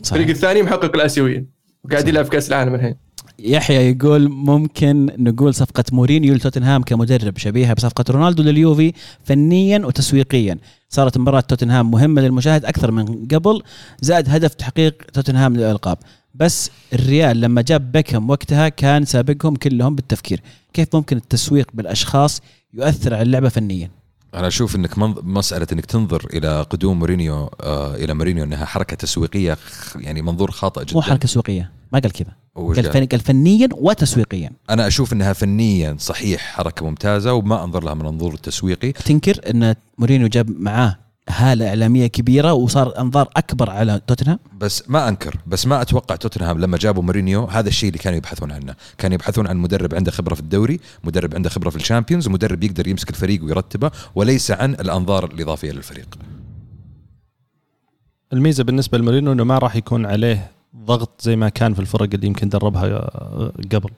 الفريق. الثاني محقق الآسيويين. وقاعد يلعب كأس العالم الحين.
يحيى يقول ممكن نقول صفقة مورينيو لتوتنهام كمدرب شبيهة بصفقة رونالدو لليوفي فنيا وتسويقيا. صارت مباراة توتنهام مهمة للمشاهد أكثر من قبل زاد هدف تحقيق توتنهام للألقاب. بس الريال لما جاب بيكهام وقتها كان سابقهم كلهم بالتفكير. كيف ممكن التسويق بالأشخاص يؤثر على اللعبة فنيا؟
أنا أشوف إنك. مسألة إنك تنظر إلى قدوم مورينيو آه إلى مورينيو إنها حركة تسويقية يعني منظور خاطئ جدا
مو حركة تسويقية ما قال كذا قال؟ فن... قال فنيا وتسويقيا
أنا أشوف إنها فنيا صحيح حركة ممتازة وما أنظر لها من المنظور التسويقي
تنكر إن مورينيو جاب معاه هالة إعلامية كبيرة وصار أنظار أكبر على توتنهام؟
بس ما أنكر بس ما أتوقع توتنهام لما جابوا مورينيو هذا الشيء اللي كانوا يبحثون عنه. كانوا يبحثون عن مدرب عنده خبرة في الدوري مدرب عنده خبرة في ال Champions ومدرب يقدر يمسك الفريق ويرتبه وليس عن الأنظار الإضافية للفريق.
الميزة بالنسبة لمورينو إنه ما راح يكون عليه ضغط زي ما كان في الفرق اللي يمكن دربها آه، قبل.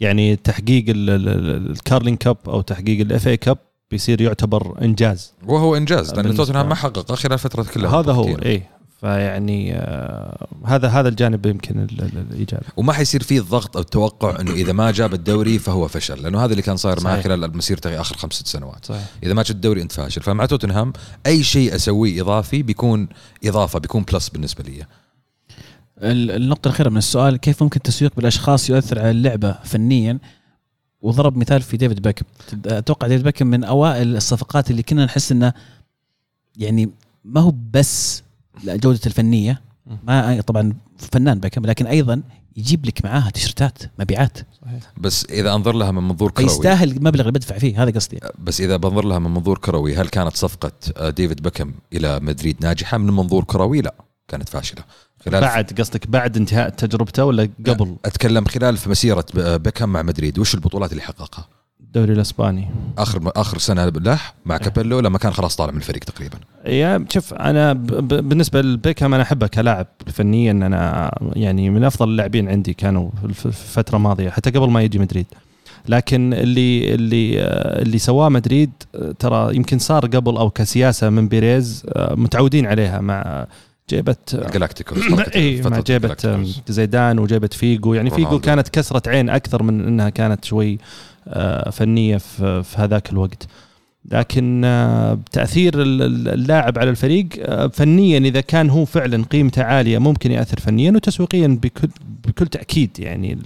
يعني تحقيق ال- ال- ال- ال Carling Cup أو تحقيق ال FA Cup بيصير يعتبر إنجاز.
وهو إنجاز
لأن
توتنهام ما حققه خلال فترة كلها
هذا هو. إيه. فيعني آه هذا هذا الجانب يمكن ال- ال- الإيجابي.
وما حيصير فيه الضغط أو التوقع إنه إذا ما جاب الدوري فهو فشل لأنه هذا اللي كان صاير معه
صحيح.
خلال مسيرته آخر خمس ست سنوات.
صحيح.
إذا ما جبت الدوري أنت فاشل. فمع توتنهام أي شيء أسويه إضافي بيكون إضافة بيكون plus بالنسبة لي.
ال- النقطة الأخيرة من السؤال كيف ممكن التسويق بالأشخاص يؤثر على اللعبة فنيا؟ وضرب مثال في ديفيد بيكهام أتوقع ديفيد بيكهام من أوائل الصفقات اللي كنا نحس إنه يعني ما هو بس جودة الفنية ما طبعا فنان بيكهام لكن أيضا يجيب لك معاها تيشرتات مبيعات.
بس إذا أنظر لها من منظور كروي.
فيستاهل المبلغ اللي بدفع فيه هذا قصدي.
بس إذا بنظر لها من منظور كروي هل كانت صفقة ديفيد بكم إلى مدريد ناجحة؟ من منظور كروي لا كانت فاشلة. خلال
بعد قصدك بعد انتهاء تجربته ولا قبل؟
أتكلم خلال في مسيرة بيكهام مع مدريد. وش البطولات اللي حققها؟
الدوري الإسباني.
آخر آخر سنة له مع كابيلو لما كان خلاص طالع من الفريق تقريبا.
يا شوف أنا بالنسبة لبيكهام أنا أحبه كلاعب. فنيا أنا يعني من أفضل اللاعبين عندي كانوا في الفترة الماضية حتى قبل ما يجي مدريد. لكن اللي اللي آه، اللي سواه مدريد آه، ترى يمكن صار قبل أو كسياسة من بيريز آه، متعودين عليها مع جيبه آه،
الجلاكتيكوس
اي مع آه، زيدان وجيبه فيجو. يعني فيجو. كانت كسره عين أكثر من إنها كانت شوي آه، فنية في هذاك الوقت. لكن آه، تأثير ال- ال- اللاعب على الفريق آه، فنيا إذا كان هو فعلا قيمته عالية ممكن يأثر فنيا وتسويقيا بكل بكل تأكيد. يعني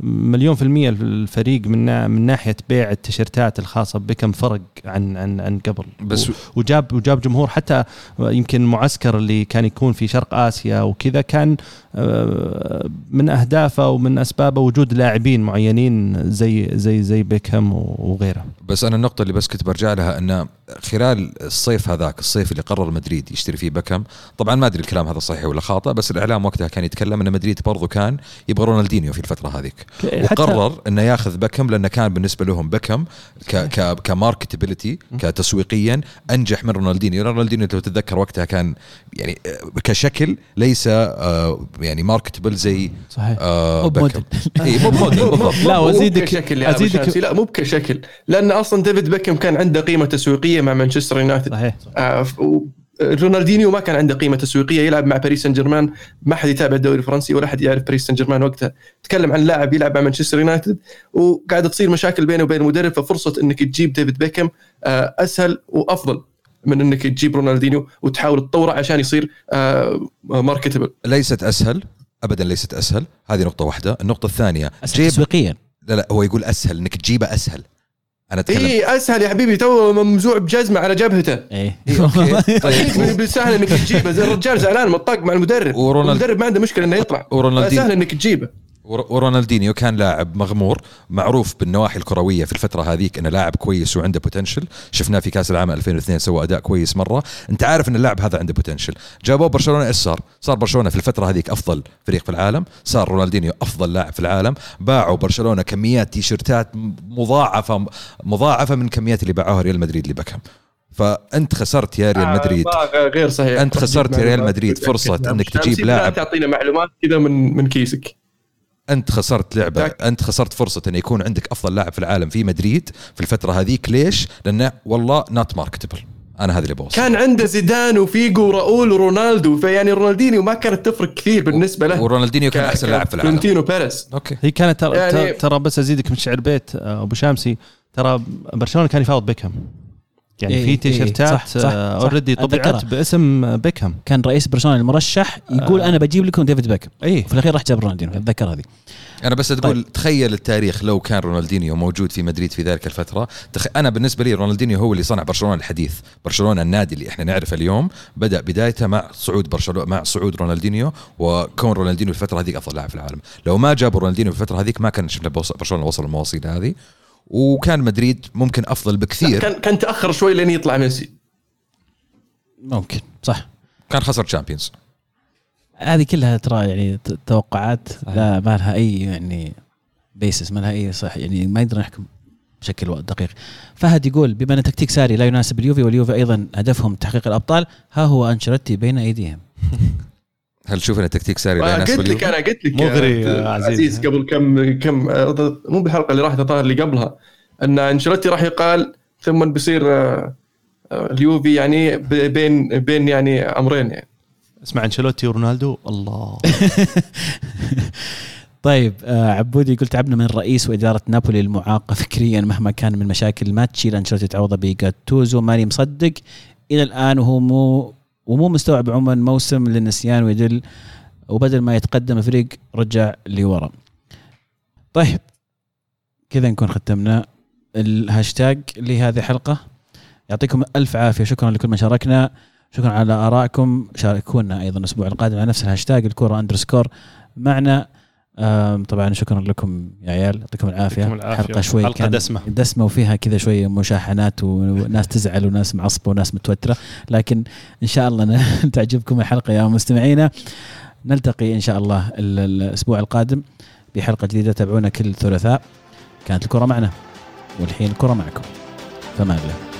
مليون في المية الفريق من من ناحية بيع التيشيرتات الخاصة بكم فرق عن عن عن قبل.
بس
وجاب وجاب جمهور حتى يمكن المعسكر اللي كان يكون في شرق آسيا وكذا كان آه، من أهدافه ومن أسبابه وجود لاعبين معينين زي زي زي بيكهام وغيره.
بس أنا النقطة اللي بس كنت برجع لها أن خلال الصيف هذاك الصيف اللي قرر مدريد يشتري فيه بكم طبعا ما أدري الكلام هذا صحيح ولا خاطئ بس الإعلام وقتها كان يتكلم أن مدريد برضو كان يبغى رونالدينيو في الفترة هذيك. وقرر أنه ياخذ بكم لأنه كان بالنسبة لهم بكم ك ك ك marketability كتسويقيا أنجح من رونالدينيو. رونالدينيو لو تتذكر وقتها كان يعني آه، كشكل less آه، يعني marketable زي
صحيح.
آه
مو
بكم
بموديل.
اي مو بموديل [laughs] بالضبط.
لا،
مو
وأزيدك-
كشكل شامسي، لا مو بكشكل. لأن أصلا ديفيد بيكم كان عنده قيمة تسويقية مع مانشستر يونايتد.
صحيح.
آه، ف- و- رونالدينيو ما كان عنده قيمة تسويقية يلعب مع باريس سان جيرمان ما حد يتابع الدوري الفرنسي ولا حد يعرف باريس سان جيرمان وقتها. تكلم عن لاعب يلعب مع مانشستر يونايتد وقاعدة تصير مشاكل بينه وبين المدرب ففرصة إنك تجيب ديفيد بيكم آه، أسهل وأفضل. من إنك تجيب رونالدينيو وتحاول تطوره عشان يصير آه، marketable
ليست أسهل ابدا ليست أسهل. هذه نقطة واحدة. النقطة الثانية
أسهل
جيب
تسويقيا.
لا لا هو يقول أسهل إنك تجيبه أسهل. أنا اتكلم
اي أسهل يا حبيبي تو ممزوع بجزمة على جبهته.
إيه. [laughs] [laughs]
أكيد بالسهل إنك تجيبه. زي الرجال زعلان مطاق مع المدرب.
ورونالد-
المدرب ما عنده مشكلة إنه يطلع.
ورونالدينيو
سهل إنك تجيبه.
ورونالدينيو كان لاعب مغمور معروف بالنواحي الكروية في الفترة هذيك إنه لاعب كويس وعنده potential شفناه في كأس العالم 2002 سوى أداء كويس مرة. أنت عارف إن اللاعب هذا عنده potential جابوه برشلونة إيش صار؟ صار برشلونة في الفترة هذيك أفضل فريق في العالم. صار رونالدينيو أفضل لاعب في العالم. باعوا برشلونة كميات تيشرتات مضاعفة مضاعفة من كميات اللي باعوها ريال مدريد لبكم فأنت خسرت يا ريال مدريد.
آه، ما- غير صحيح.
أنت خسرت يا ريال مدريد إنك
شامسي،
تجيب
لا
لاعب.
تعطينا معلومات كذا من من كيسك.
أنت خسرت لعبة
تاك.
أنت خسرت فرصة انه يكون عندك أفضل لاعب في العالم في مدريد في الفترة هذيك. ليش؟ لأنه والله not marketable أنا هذا اللي بوصل
كان عنده زيدان وفيجو وراؤول ورونالدو فيعني رونالدينيو ما كانت تفرق كثير بالنسبة له.
ورونالدينيو كان
أحسن
لاعب في العالم.
فلورنتينو بيريز
أوكي.
هي كانت ترى
يعني-
ترى بس أزيدك من شعر بيت أبو شامسي. ترى برشلونة كان يفاوض بيكهام. يعني
إيه،
في
إيه،
تيشرتات
صح، صح، صح.
already طبعت. باسم بيكهام.
كان رئيس برشلونة المرشح يقول
آه.
أنا بجيب لكم ديفيد بيكم
اي
وفي الأخير راح جاب رونالدينو أتذكر هذه.
أنا بس تقول طيب. تخيل التاريخ لو كان رونالدينيو موجود في مدريد في ذلك الفترة. تخ... أنا بالنسبة لي رونالدينيو هو اللي صنع برشلونة الحديث. برشلونة النادي اللي إحنا نعرفه اليوم بدأ بدايته مع صعود برشلونه مع صعود رونالدينيو وكون رونالدينيو في الفترة هذيك أفضل لاعب في العالم. لو ما جابوا رونالدينيو في الفترة هذيك ما كان شفنا برشلونة وصل المواصيل هذه. وكان مدريد ممكن أفضل بكثير.
كان كان تأخر شوي لين يطلع ميسي.
ممكن صح.
كان خسر Champions
هذه كلها ترى يعني توقعات لا ما لها أي يعني basis ما لها أي صح يعني ما نقدر نحكم بشكل دقيق. فهد يقول بما أن تكتيك ساري لا يناسب اليوفي واليوفي أيضا هدفهم تحقيق الأبطال ها هو أنشيلوتي بين أيديهم. [laughs]
هل تشوف أن التكتيك ساري لا
قلت لك؟ أنا قلت لك
مغري عزيز.
عزيز قبل كم كم مو بالحلقة اللي راحت الظاهر اللي قبلها أن أنشيلوتي راح يقال ثم بيصير آه، آه، اليوفي يعني ب- بين بين يعني أمرين يعني
اسمع أنشيلوتي ورونالدو الله [laughs]
طيب آه عبودي يقول تعبنا من الرئيس وإدارة نابولي المعاقة فكريا مهما كان من مشاكل ما تشيل أنشيلوتي تعوضه بجاتوزو ماني مصدق إلى الآن وهو مو ومو مستوعب عموما موسم للنسيان ويدل وبدل ما يتقدم الفريق رجع لورا. طيب كذا نكون ختمنا الهاشتاج لهذه الحلقة. يعطيكم ألف عافية. شكرا لكل من شاركنا. شكرا على آرائكم. شاركونا أيضا الأسبوع القادم على نفس الهاشتاج الكورة underscore معنا. طبعا شكرا لكم يا عيال يعطيكم
العافية.
حلقة شوي
حلقة
كان
دسمة.
دسمة وفيها كذا شوية مشاحنات وناس تزعل وناس معصبة وناس متوترة. لكن إن شاء الله [laughs] تعجبكم الحلقة يا مستمعينا. نلتقي إن شاء الله ال- الأسبوع القادم بحلقة جديدة. تابعونا كل ثلاثاء. كانت الكرة معنا والحين الكرة معكم. فما الله.